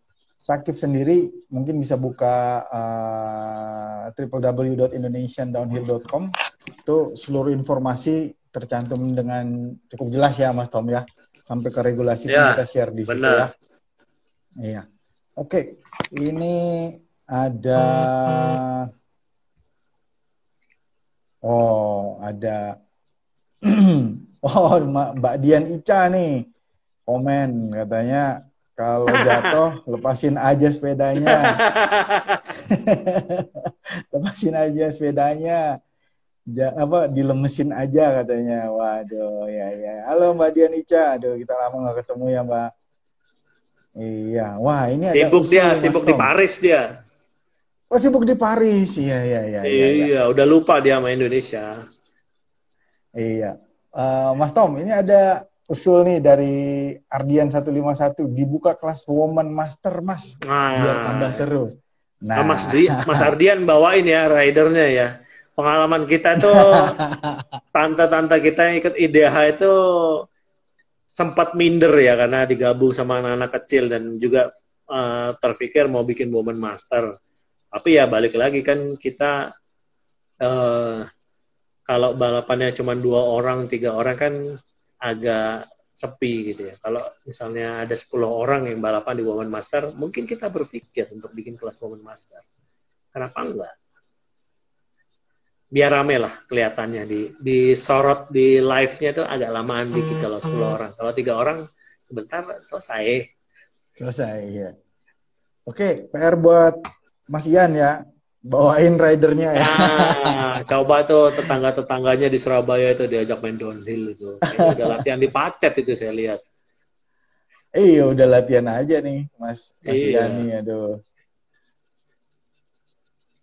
Sakif sendiri mungkin bisa buka uh, www.indonesiandownhill.com itu seluruh informasi tercantum dengan cukup jelas ya Mas Tom ya sampai ke regulasi ya, kita share di situ ya. Iya. Oke, ini ada Oh, ada. oh, Mbak Dian Ica nih. Komen katanya kalau jatuh lepasin aja sepedanya. lepasin aja sepedanya. ja, apa dilemesin aja katanya. Waduh, ya ya. Halo Mbak Dianica. Aduh, kita lama nggak ketemu ya, Mbak. Iya. Wah, ini sibuk ada dia, sibuk di Paris dia. Oh, sibuk di Paris. Iya, iya, iya. Iya, iya, iya. udah lupa dia sama Indonesia. Iya. Uh, Mas Tom, ini ada usul nih dari Ardian 151 dibuka kelas Woman Master Mas nah, biar tambah seru. Nah, Mas Di, Mas Ardian bawain ya ridernya ya. Pengalaman kita tuh tante-tante kita yang ikut IDH itu sempat minder ya karena digabung sama anak-anak kecil dan juga uh, terpikir mau bikin Woman Master. Tapi ya balik lagi kan kita uh, kalau balapannya cuma dua orang, tiga orang kan agak sepi gitu ya. Kalau misalnya ada 10 orang yang balapan di Women Master, mungkin kita berpikir untuk bikin kelas Women Master. Kenapa enggak? Biar rame lah kelihatannya di di sorot di live-nya itu agak lamaan dikit hmm. kalau 10 hmm. orang. Kalau tiga orang sebentar selesai. Selesai ya. Oke, PR buat Mas Ian ya bawain ridernya ya. Nah, coba tuh tetangga-tetangganya di Surabaya itu diajak main downhill itu. udah latihan di pacet itu saya lihat. Iya, udah latihan aja nih, Mas Mas iya. Yani, aduh.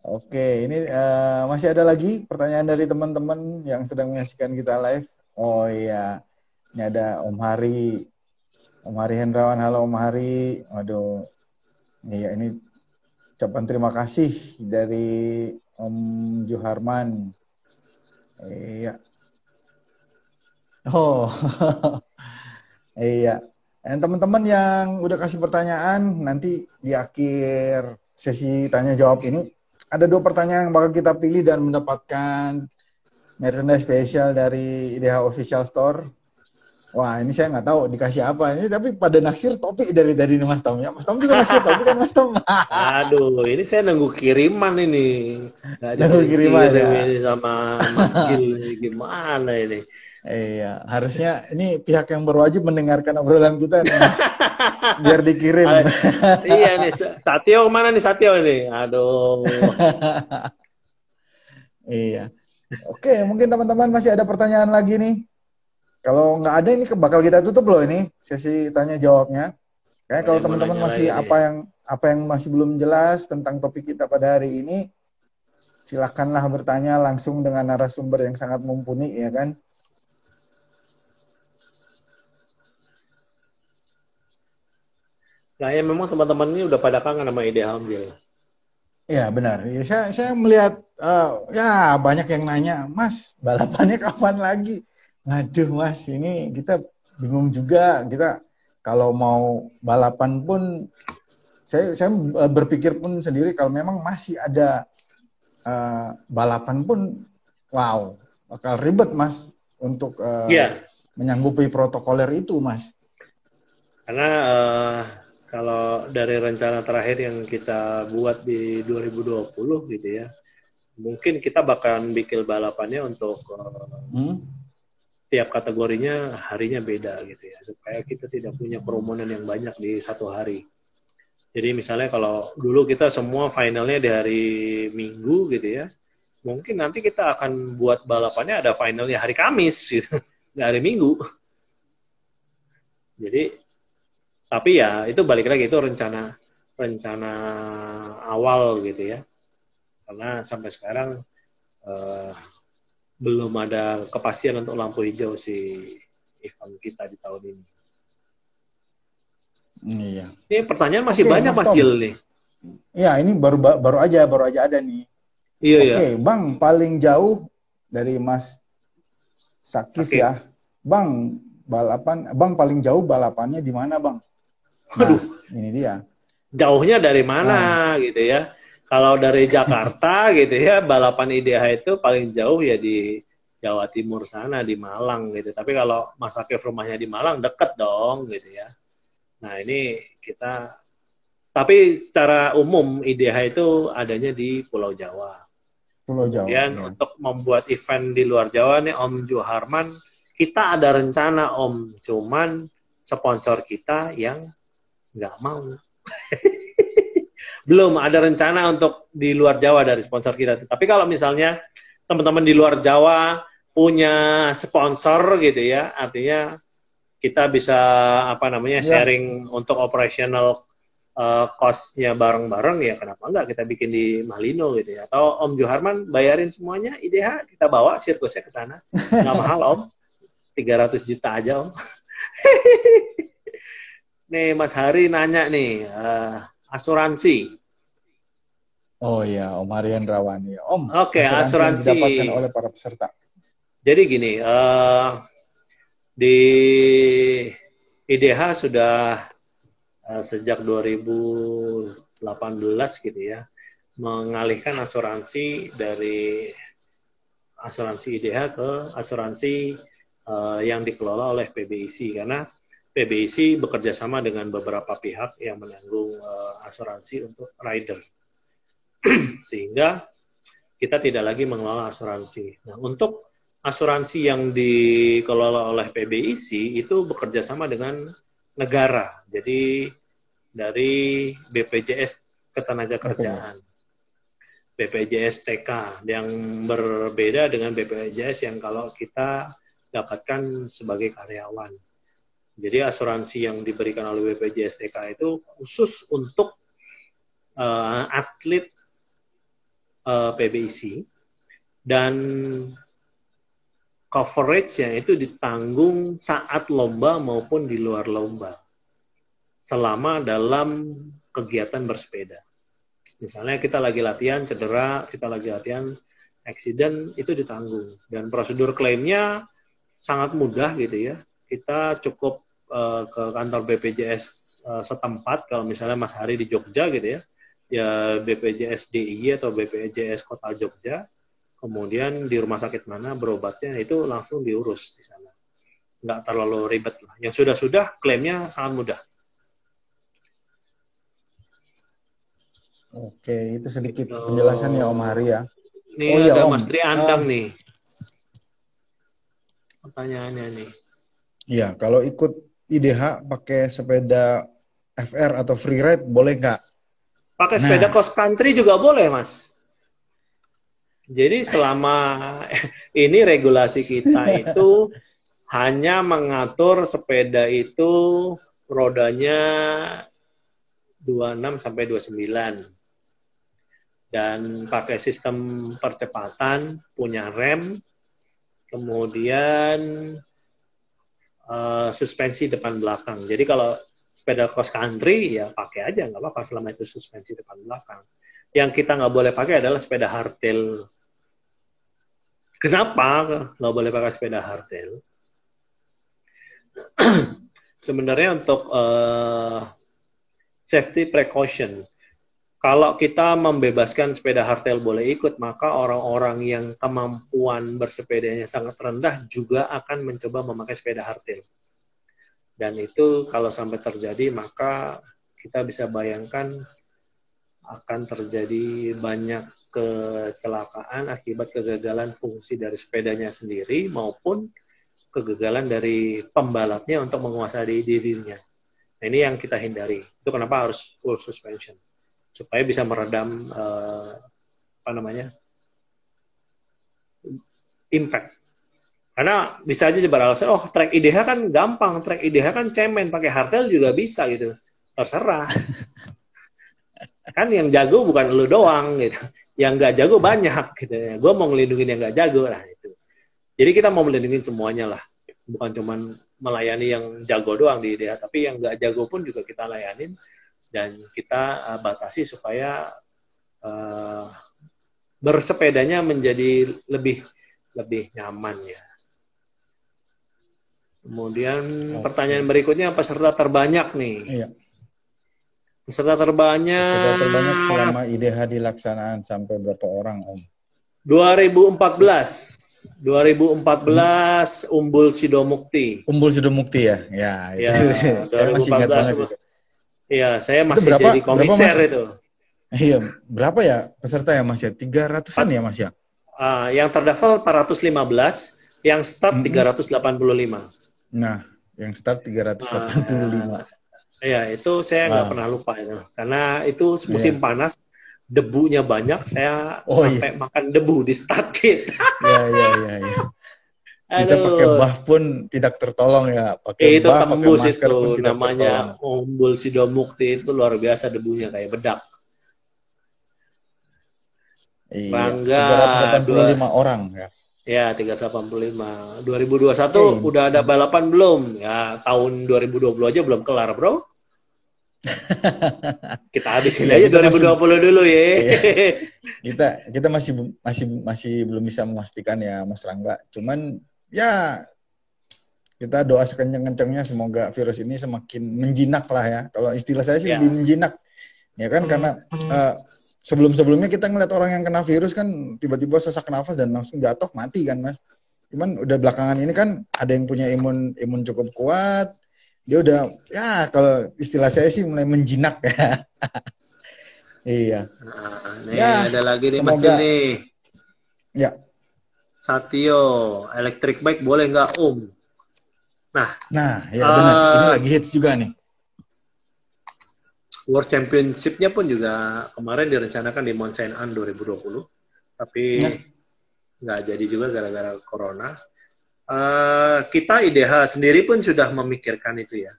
Oke, ini uh, masih ada lagi pertanyaan dari teman-teman yang sedang menyaksikan kita live. Oh iya, ini ada Om Hari, Om Hari Hendrawan. Halo Om Hari. Waduh, iya ini ucapan terima kasih dari Om Juharman. Iya. Oh, iya. Dan teman-teman yang udah kasih pertanyaan, nanti di akhir sesi tanya jawab ini ada dua pertanyaan yang bakal kita pilih dan mendapatkan merchandise spesial dari IDH Official Store. Wah ini saya nggak tahu dikasih apa ini tapi pada naksir topi dari nih Mas Tom ya Mas Tom juga naksir topi kan Mas Tom. Aduh ini saya nunggu kiriman ini. nunggu kiriman ya. Ini sama Mas Gil gimana ini? Iya harusnya ini pihak yang berwajib mendengarkan obrolan kita nih Mas. biar dikirim. iya nih Satio mana nih Satio ini? Aduh. iya. Oke mungkin teman-teman masih ada pertanyaan lagi nih. Kalau nggak ada ini bakal kita tutup loh ini sesi tanya jawabnya. Kayak kalau teman-teman masih apa yang apa yang masih belum jelas tentang topik kita pada hari ini, silahkanlah bertanya langsung dengan narasumber yang sangat mumpuni ya kan. Nah ya memang teman-teman ini udah pada kangen sama ide hamil. Iya benar. Ya, saya saya melihat uh, ya banyak yang nanya, Mas balapannya kapan lagi? Aduh mas, ini kita bingung juga. Kita kalau mau balapan pun, saya saya berpikir pun sendiri kalau memang masih ada uh, balapan pun, wow, bakal ribet mas untuk uh, eh, yeah. menyanggupi protokoler itu mas. Karena uh, kalau dari rencana terakhir yang kita buat di 2020 gitu ya, mungkin kita bakal bikin balapannya untuk uh, hmm? Tiap kategorinya harinya beda gitu ya supaya kita tidak punya kerumunan yang banyak di satu hari. Jadi misalnya kalau dulu kita semua finalnya di hari Minggu gitu ya, mungkin nanti kita akan buat balapannya ada finalnya hari Kamis gitu, di hari Minggu. Jadi tapi ya itu balik lagi itu rencana rencana awal gitu ya. Karena sampai sekarang uh, belum ada kepastian untuk lampu hijau si event kita di tahun ini. Iya. Ini pertanyaan masih Oke, banyak Mas Sil nih. Iya, ini baru baru aja baru aja ada nih. Iya, Oke, iya. Bang, paling jauh dari Mas Sakif Sakif. ya. Bang, balapan Bang paling jauh balapannya di mana, Bang? Nah, Aduh, ini dia. Jauhnya dari mana nah. gitu ya? Kalau dari Jakarta gitu ya, balapan IDH itu paling jauh ya di Jawa Timur sana, di Malang gitu. Tapi kalau Mas Akif rumahnya di Malang, deket dong gitu ya. Nah ini kita, tapi secara umum IDH itu adanya di Pulau Jawa. Pulau Jawa. Kemudian ya. untuk membuat event di luar Jawa nih Om Juharman, kita ada rencana Om, cuman sponsor kita yang nggak mau. belum ada rencana untuk di luar Jawa dari sponsor kita. Tapi kalau misalnya teman-teman di luar Jawa punya sponsor gitu ya, artinya kita bisa apa namanya ya. sharing untuk operational uh, cost-nya bareng-bareng ya kenapa enggak kita bikin di Malino gitu ya atau Om Joharman bayarin semuanya IDH kita bawa sirkusnya ke sana nggak mahal Om 300 juta aja Om nih Mas Hari nanya nih uh, asuransi Oh iya, Om Harian Rawani. Om, Oke, okay, asuransi, asuransi didapatkan oleh para peserta. Jadi gini, uh, di IDH sudah uh, sejak 2018 gitu ya, mengalihkan asuransi dari asuransi IDH ke asuransi uh, yang dikelola oleh PBIC karena PBIC bekerja sama dengan beberapa pihak yang menanggung uh, asuransi untuk rider sehingga kita tidak lagi mengelola asuransi. Nah, untuk asuransi yang dikelola oleh PBIC itu bekerja sama dengan negara. Jadi dari BPJS Ketenaga Kerjaan, BPJS TK yang berbeda dengan BPJS yang kalau kita dapatkan sebagai karyawan. Jadi asuransi yang diberikan oleh BPJS TK itu khusus untuk uh, atlet uh, eh, PBIC dan coverage-nya itu ditanggung saat lomba maupun di luar lomba selama dalam kegiatan bersepeda. Misalnya kita lagi latihan cedera, kita lagi latihan accident itu ditanggung dan prosedur klaimnya sangat mudah gitu ya. Kita cukup uh, ke kantor BPJS uh, eh, setempat kalau misalnya Mas Hari di Jogja gitu ya ya BPJS DIY atau BPJS Kota Jogja, kemudian di rumah sakit mana berobatnya itu langsung diurus di sana. Nggak terlalu ribet lah. Yang sudah-sudah klaimnya sangat mudah. Oke, itu sedikit oh. penjelasan ya Om Hari ya. Ini oh, iya, ada Om. Mas Tri Andang uh, nih. Pertanyaannya nih. Iya, kalau ikut IDH pakai sepeda FR atau free ride boleh nggak? Pakai sepeda nah. cross country juga boleh, Mas. Jadi selama ini regulasi kita itu hanya mengatur sepeda itu rodanya 26 sampai 29 dan pakai sistem percepatan, punya rem, kemudian uh, suspensi depan belakang. Jadi kalau sepeda cross country ya pakai aja nggak apa-apa selama itu suspensi depan belakang. Yang kita nggak boleh pakai adalah sepeda hardtail. Kenapa nggak boleh pakai sepeda hardtail? Sebenarnya untuk uh, safety precaution, kalau kita membebaskan sepeda hardtail boleh ikut, maka orang-orang yang kemampuan bersepedanya sangat rendah juga akan mencoba memakai sepeda hardtail. Dan itu kalau sampai terjadi maka kita bisa bayangkan akan terjadi banyak kecelakaan akibat kegagalan fungsi dari sepedanya sendiri maupun kegagalan dari pembalapnya untuk menguasai dirinya. Nah, ini yang kita hindari. Itu kenapa harus full suspension supaya bisa meredam uh, apa namanya impact karena bisa aja beralasan, oh track IDH kan gampang, track IDH kan cemen, pakai hardtail juga bisa gitu. Terserah. kan yang jago bukan lu doang gitu. Yang nggak jago banyak gitu ya. Gue mau ngelindungin yang nggak jago lah itu. Jadi kita mau melindungi semuanya lah. Bukan cuma melayani yang jago doang di IDH, tapi yang nggak jago pun juga kita layanin dan kita uh, batasi supaya uh, bersepedanya menjadi lebih lebih nyaman ya. Kemudian Oke. pertanyaan berikutnya peserta terbanyak nih. Iya. Peserta terbanyak. Peserta terbanyak selama IDH dilaksanaan sampai berapa orang, Om? 2014. 2014 Umbul Sidomukti. Umbul Sidomukti ya? Ya, itu. ya saya masih ingat banget itu. Iya, saya masih berapa, jadi komiser berapa, itu. Iya, berapa ya peserta ya Mas ya? 300-an ya Mas ya? Uh, yang terdaftar 415, yang start mm -hmm. 385. Nah, yang start 385. Iya, itu saya nggak wow. pernah lupa itu. Karena itu musim yeah. panas, debunya banyak, saya oh, sampai iya. makan debu di start kit. Iya, iya, iya. Ya. Kita pakai buff pun tidak tertolong ya. Pakai eh, itu buff, tembus pakai itu namanya umbul sidomukti itu luar biasa debunya kayak bedak. Iya, Bangga. 385 dua, orang ya. Ya, 385. 2021 okay. udah ada balapan belum? Ya, tahun 2020 aja belum kelar, Bro. kita habisin iya, aja 2020 masih, dulu ya. Iya. Kita kita masih masih masih belum bisa memastikan ya Mas Rangga. Cuman ya kita doa sekenceng-kencengnya semoga virus ini semakin menjinak lah ya. Kalau istilah saya sih ya. lebih menjinak. Ya kan karena uh, sebelum-sebelumnya kita ngeliat orang yang kena virus kan tiba-tiba sesak nafas dan langsung jatuh mati kan Mas. Cuman udah belakangan ini kan ada yang punya imun imun cukup kuat, dia udah ya kalau istilah saya sih mulai menjinak ya. iya. Nah, nih ya, ada lagi nih semoga, Mas nih. Ya. Satio, electric bike boleh nggak Om? Nah, nah ya uh, benar. Ini eh, lagi hits juga nih. World Championship-nya pun juga kemarin direncanakan di Mount Saint Anne 2020, tapi nggak jadi juga gara-gara corona. Uh, kita IDH sendiri pun sudah memikirkan itu ya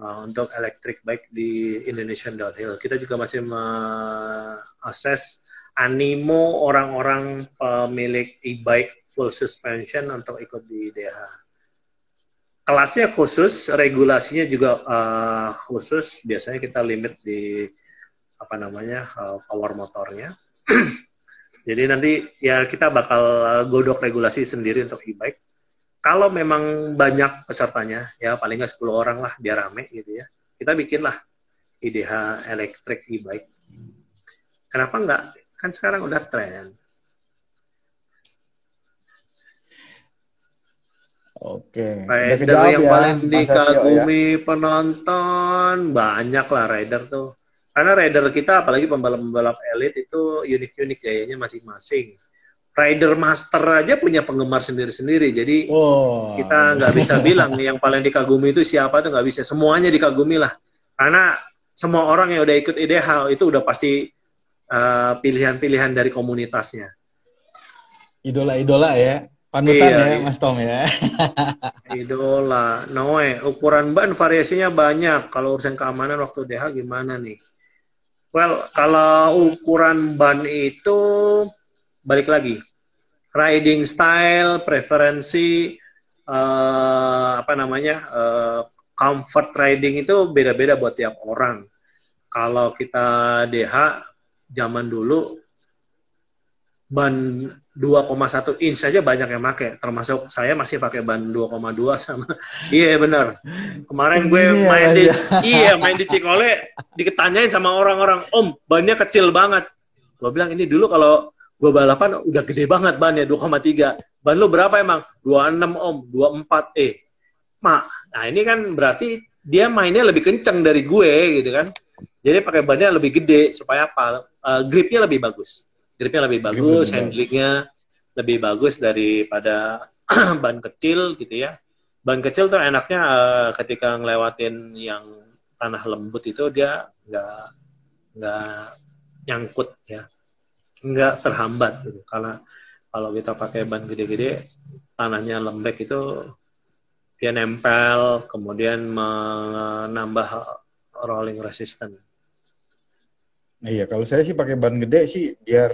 uh, untuk electric bike di Indonesian Downhill. Kita juga masih mengakses animo orang-orang pemilik e-bike full suspension untuk ikut di IDH. Kelasnya khusus, regulasinya juga uh, khusus. Biasanya kita limit di apa namanya uh, power motornya. Jadi nanti ya kita bakal godok regulasi sendiri untuk e-bike kalau memang banyak pesertanya, ya paling nggak 10 orang lah biar rame gitu ya. Kita bikin lah IDH elektrik e-bike. Kenapa nggak? Kan sekarang udah tren. Oke. Rider yang ya, paling dikagumi ya. penonton banyak lah rider tuh. Karena rider kita apalagi pembalap-pembalap elit itu unik-unik gayanya masing-masing rider master aja punya penggemar sendiri-sendiri. Jadi oh. kita nggak bisa bilang nih yang paling dikagumi itu siapa tuh nggak bisa. Semuanya dikagumi lah. Karena semua orang yang udah ikut IDH itu udah pasti uh, pilihan-pilihan dari komunitasnya. Idola-idola ya. Panutan iya, ya, iya. Mas Tom ya. Idola. Noe, ukuran ban variasinya banyak. Kalau urusan keamanan waktu DH gimana nih? Well, kalau ukuran ban itu balik lagi riding style, preferensi, uh, apa namanya, uh, comfort riding itu beda-beda buat tiap orang. Kalau kita DH zaman dulu ban 2,1 inch saja banyak yang pakai, termasuk saya masih pakai ban 2,2 sama. iya benar. Kemarin gue ya, main di iya main di Cikole diketanyain sama orang-orang, "Om, bannya kecil banget." Gue bilang ini dulu kalau gue balapan udah gede banget ban ya 2,3 ban lu berapa emang 26 om 24 eh mak nah ini kan berarti dia mainnya lebih kenceng dari gue gitu kan jadi pakai bannya lebih gede supaya apa? Uh, gripnya lebih bagus. Gripnya lebih bagus Grip handlingnya lebih bagus daripada ban kecil gitu ya. Ban kecil tuh enaknya uh, ketika ngelewatin yang tanah lembut itu dia nggak nggak nyangkut ya. Nggak terhambat gitu. Karena kalau kita pakai ban gede-gede, tanahnya lembek itu dia nempel, kemudian menambah rolling resistant. Iya, kalau saya sih pakai ban gede sih biar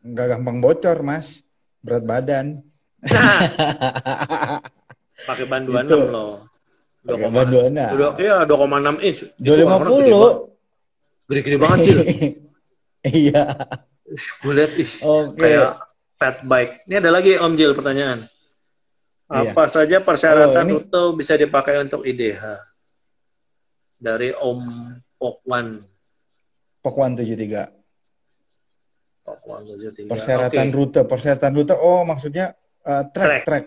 nggak gampang bocor, Mas. Berat badan. Nah, pakai ban 26 itu. loh. Pakai ban 26. Iya, 2,6 inch. 250. Gede-gede banget sih. iya gue lihat ih okay. kayak fat bike. Ini ada lagi Om Jil pertanyaan. Iya. Apa saja persyaratan oh, rute bisa dipakai untuk IDH? Dari Om Pokwan. Pokwan 73. Pokwan 73. Persyaratan okay. rute, persyaratan rute. Oh, maksudnya uh, track, track. track.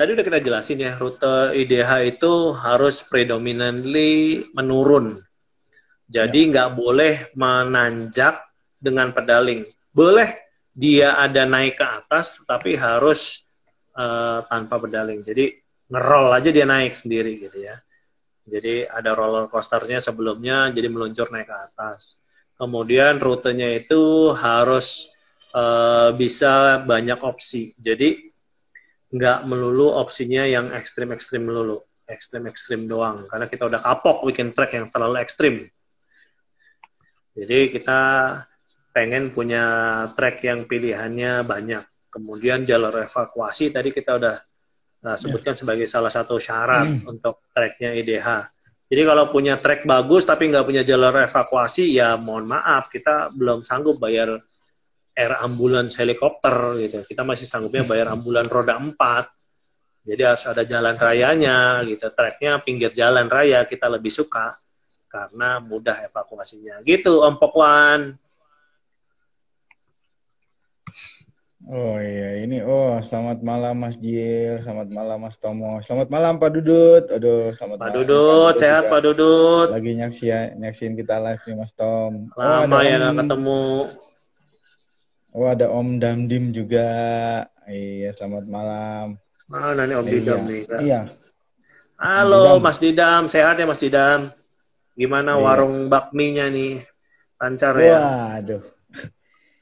Tadi udah kita jelasin ya, rute IDH itu harus predominantly menurun jadi ya. nggak ya. boleh menanjak dengan pedaling. Boleh dia ada naik ke atas, tapi harus uh, tanpa pedaling. Jadi ngerol aja dia naik sendiri gitu ya. Jadi ada roller coasternya sebelumnya, jadi meluncur naik ke atas. Kemudian rutenya itu harus uh, bisa banyak opsi. Jadi nggak melulu opsinya yang ekstrim-ekstrim melulu, ekstrim-ekstrim doang. Karena kita udah kapok bikin track yang terlalu ekstrim. Jadi kita pengen punya track yang pilihannya banyak. Kemudian jalur evakuasi tadi kita udah uh, sebutkan yeah. sebagai salah satu syarat mm. untuk tracknya IDH. Jadi kalau punya track bagus tapi nggak punya jalur evakuasi, ya mohon maaf kita belum sanggup bayar air ambulans helikopter gitu. Kita masih sanggupnya bayar ambulan roda empat. Jadi harus ada jalan rayanya gitu. Tracknya pinggir jalan raya kita lebih suka karena mudah evakuasinya. Gitu Om Pokwan. Oh iya, ini oh selamat malam Mas Gil, selamat malam Mas Tomo, selamat malam Pak Dudut. Aduh, selamat Pak malam. Dudut, Pak sehat Pak Dudut. Lagi nyaksiin nyaksiin kita live nih Mas Tom. Lama oh, ya nggak ketemu. Oh ada Om Damdim juga. Iya, selamat malam. Mana nih Om iya. Didam nih? Kak? Iya. Halo Didam. Mas Didam, sehat ya Mas Didam? Gimana iya. warung bakminya nih? Lancar ya? Waduh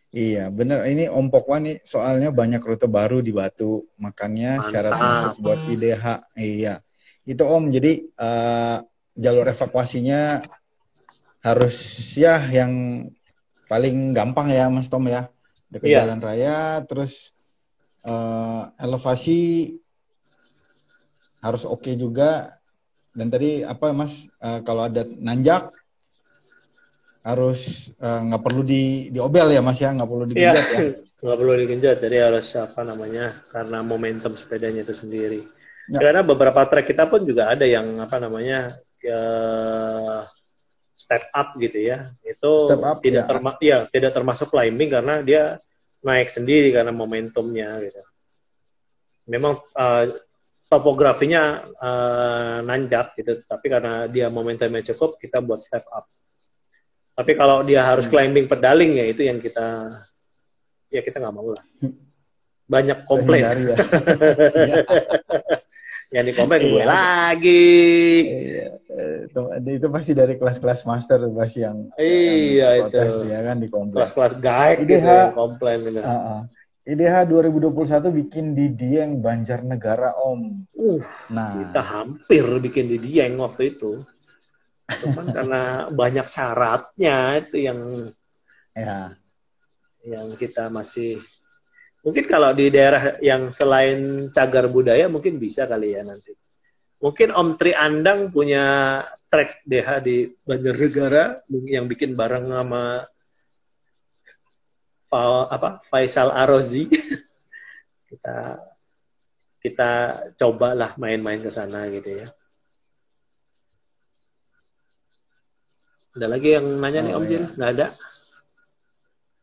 Iya, bener. Ini Om Pokwa nih soalnya banyak rute baru di Batu. Makanya Mantap. syarat masuk buat IDH. Iya. Itu Om, jadi uh, jalur evakuasinya harus ya yang paling gampang ya Mas Tom ya. Dekat iya. jalan raya, terus uh, elevasi harus oke okay juga. Dan tadi apa Mas, uh, kalau ada nanjak harus eh, nggak uh, perlu di diobel ya mas ya. Nggak perlu digenjat ya, ya. nggak perlu digenjat jadi harus apa namanya karena momentum sepedanya itu sendiri. Ya. karena beberapa trek kita pun juga ada yang apa namanya uh, step up gitu ya. Itu step up, tidak ya. terma ya tidak termasuk climbing karena dia naik sendiri karena momentumnya gitu. Memang uh, topografinya uh, nanjak gitu. Tapi karena dia momentumnya cukup kita buat step up tapi kalau dia harus hmm. climbing pedaling ya itu yang kita ya kita nggak mau lah. Banyak komplain. ya. yang di komplain gue iya. lagi. Iya. Itu, itu pasti dari kelas-kelas master pasti yang iya yang itu. ya kan di komplain. Kelas-kelas guide IDH, gitu yang komplain gitu. Uh -uh. IDH 2021 bikin di Dieng Banjarnegara Om. Uh, nah, kita hampir bikin di Dieng waktu itu. Cuman karena banyak syaratnya itu yang ya yang kita masih mungkin kalau di daerah yang selain cagar budaya mungkin bisa kali ya nanti. Mungkin Om Tri Andang punya trek DH di Banjarnegara yang bikin bareng sama apa Faisal Arozi. kita kita cobalah main-main ke sana gitu ya. Ada lagi yang nanya oh, nih Om iya. Jin? Nggak ada?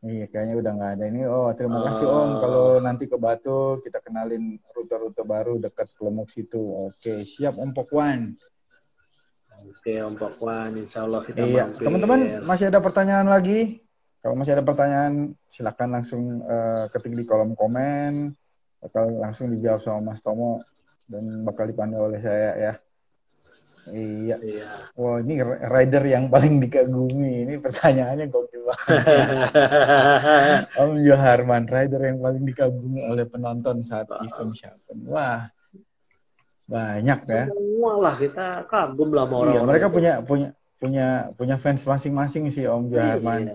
Iya, kayaknya udah nggak ada ini. Oh, terima kasih Om. Oh. Kalau nanti ke Batu, kita kenalin rute-rute baru dekat Kelemuk situ. Oke, siap Om Pokwan. Oke, Om Pokwan. Insya Allah kita iya. Teman-teman, masih ada pertanyaan lagi? Kalau masih ada pertanyaan, silakan langsung uh, ketik di kolom komen. Bakal langsung dijawab sama Mas Tomo. Dan bakal dipandu oleh saya ya. Iya. iya. Wah, ini rider yang paling dikagumi. Ini pertanyaannya gokil banget. Om Joharman, rider yang paling dikagumi oleh penonton saat Wah. event siapa? Wah, banyak ya. Semua lah kita kagum lah sama orang-orang. Iya, mereka punya punya punya punya fans masing-masing sih Om Joharman. Iya.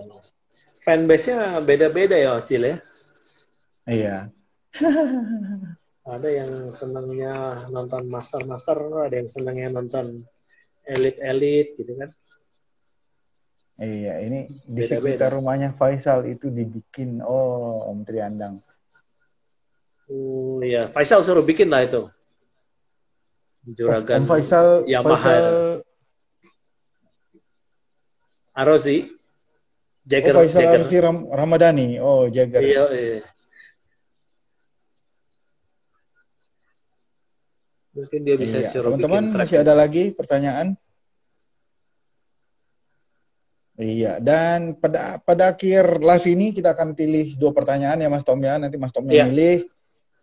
Fanbase-nya beda-beda ya, Cil ya. Iya. ada yang senangnya nonton master master ada yang senangnya nonton elit elit gitu kan. Iya ini di Beda -beda. sekitar rumahnya Faisal itu dibikin. Oh Om Triandang oh iya Faisal suruh bikin lah itu. Juragan oh, Om Faisal Yamaha Faisal Arozi Jagger, oh, Faisal Jagger. Arozi Ram Ramadhani. Oh Jagger. Iya, iya. Mungkin dia bisa iya. Teman-teman masih ada lagi pertanyaan? Iya, dan pada pada akhir live ini kita akan pilih dua pertanyaan ya Mas Tom ya. Nanti Mas Tom yang iya.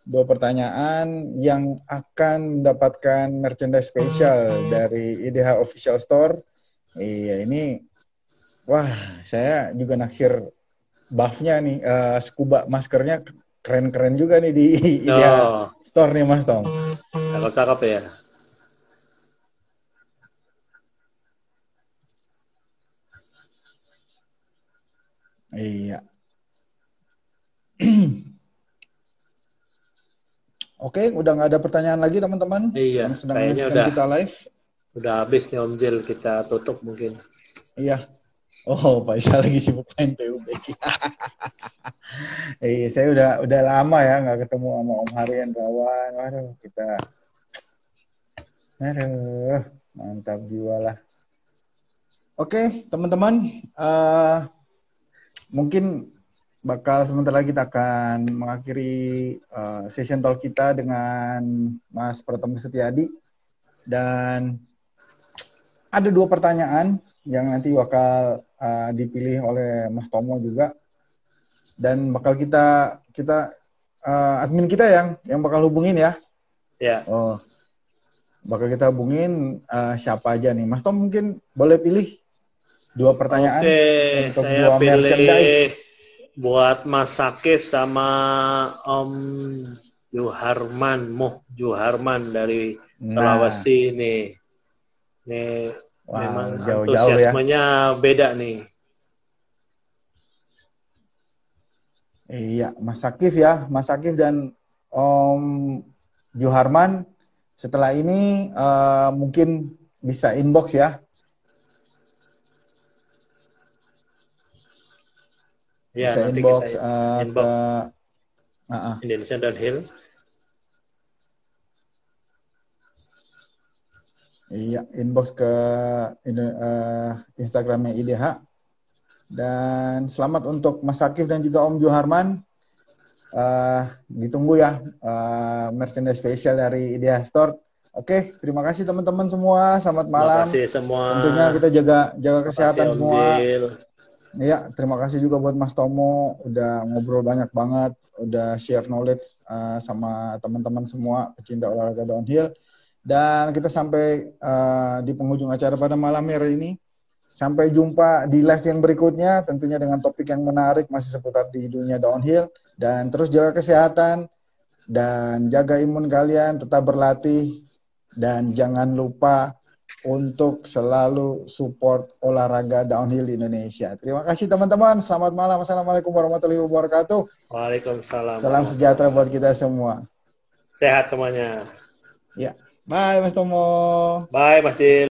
dua pertanyaan yang akan mendapatkan merchandise spesial dari IDH Official Store. Iya, ini Wah, saya juga naksir buffnya nih, uh, scuba maskernya keren-keren juga nih di oh. Idea Store nih Mas Tom. Cakep-cakep ya. Iya. Oke, udah nggak ada pertanyaan lagi teman-teman iya, yang sedang menyaksikan kita live. Udah habis nih Om Jil, kita tutup mungkin. Iya. Oh, Pak Isa lagi sibuk main PUB. iya, saya udah udah lama ya nggak ketemu sama Om Harian Rawan. Waduh, kita Aduh, mantap jiwa lah. Oke, teman-teman, uh, mungkin bakal sebentar lagi kita akan mengakhiri uh, session talk kita dengan Mas Pratama Setiadi dan ada dua pertanyaan yang nanti bakal uh, dipilih oleh Mas Tomo juga dan bakal kita kita uh, admin kita yang yang bakal hubungin ya. Ya. Oh, bakal kita hubungin uh, siapa aja nih. Mas Tom mungkin boleh pilih dua pertanyaan Oke, untuk saya dua pilih merchandise. buat Mas Sakif sama Om Juharman, Muh Juharman dari nah. Sulawesi nih. Nih wow, memang jauh -jauh antusiasmenya ya. beda nih. Iya, Mas Sakif ya, Mas Sakif dan Om Juharman. Setelah ini uh, mungkin bisa inbox ya. Ya, bisa inbox, kita uh, inbox ke uh, uh. Indonesia dan Iya, inbox ke uh, Instagramnya IDH. Dan selamat untuk Mas Akif dan juga Om Joharman. Uh, ditunggu ya uh, merchandise spesial dari IDH Store. Oke, terima kasih teman-teman semua. Selamat malam. Terima kasih semua. Tentunya kita jaga jaga kesehatan kasih, semua. Iya, terima kasih juga buat Mas Tomo udah ngobrol banyak banget, udah share knowledge uh, sama teman-teman semua pecinta olahraga downhill. Dan kita sampai uh, di penghujung acara pada malam hari ini. Sampai jumpa di live yang berikutnya, tentunya dengan topik yang menarik masih seputar di dunia downhill. Dan terus jaga kesehatan dan jaga imun kalian, tetap berlatih dan jangan lupa untuk selalu support olahraga downhill di Indonesia. Terima kasih teman-teman. Selamat malam. Assalamualaikum warahmatullahi wabarakatuh. Waalaikumsalam. Salam sejahtera buat kita semua. Sehat semuanya. Ya. Bye Mas. Bye Mas.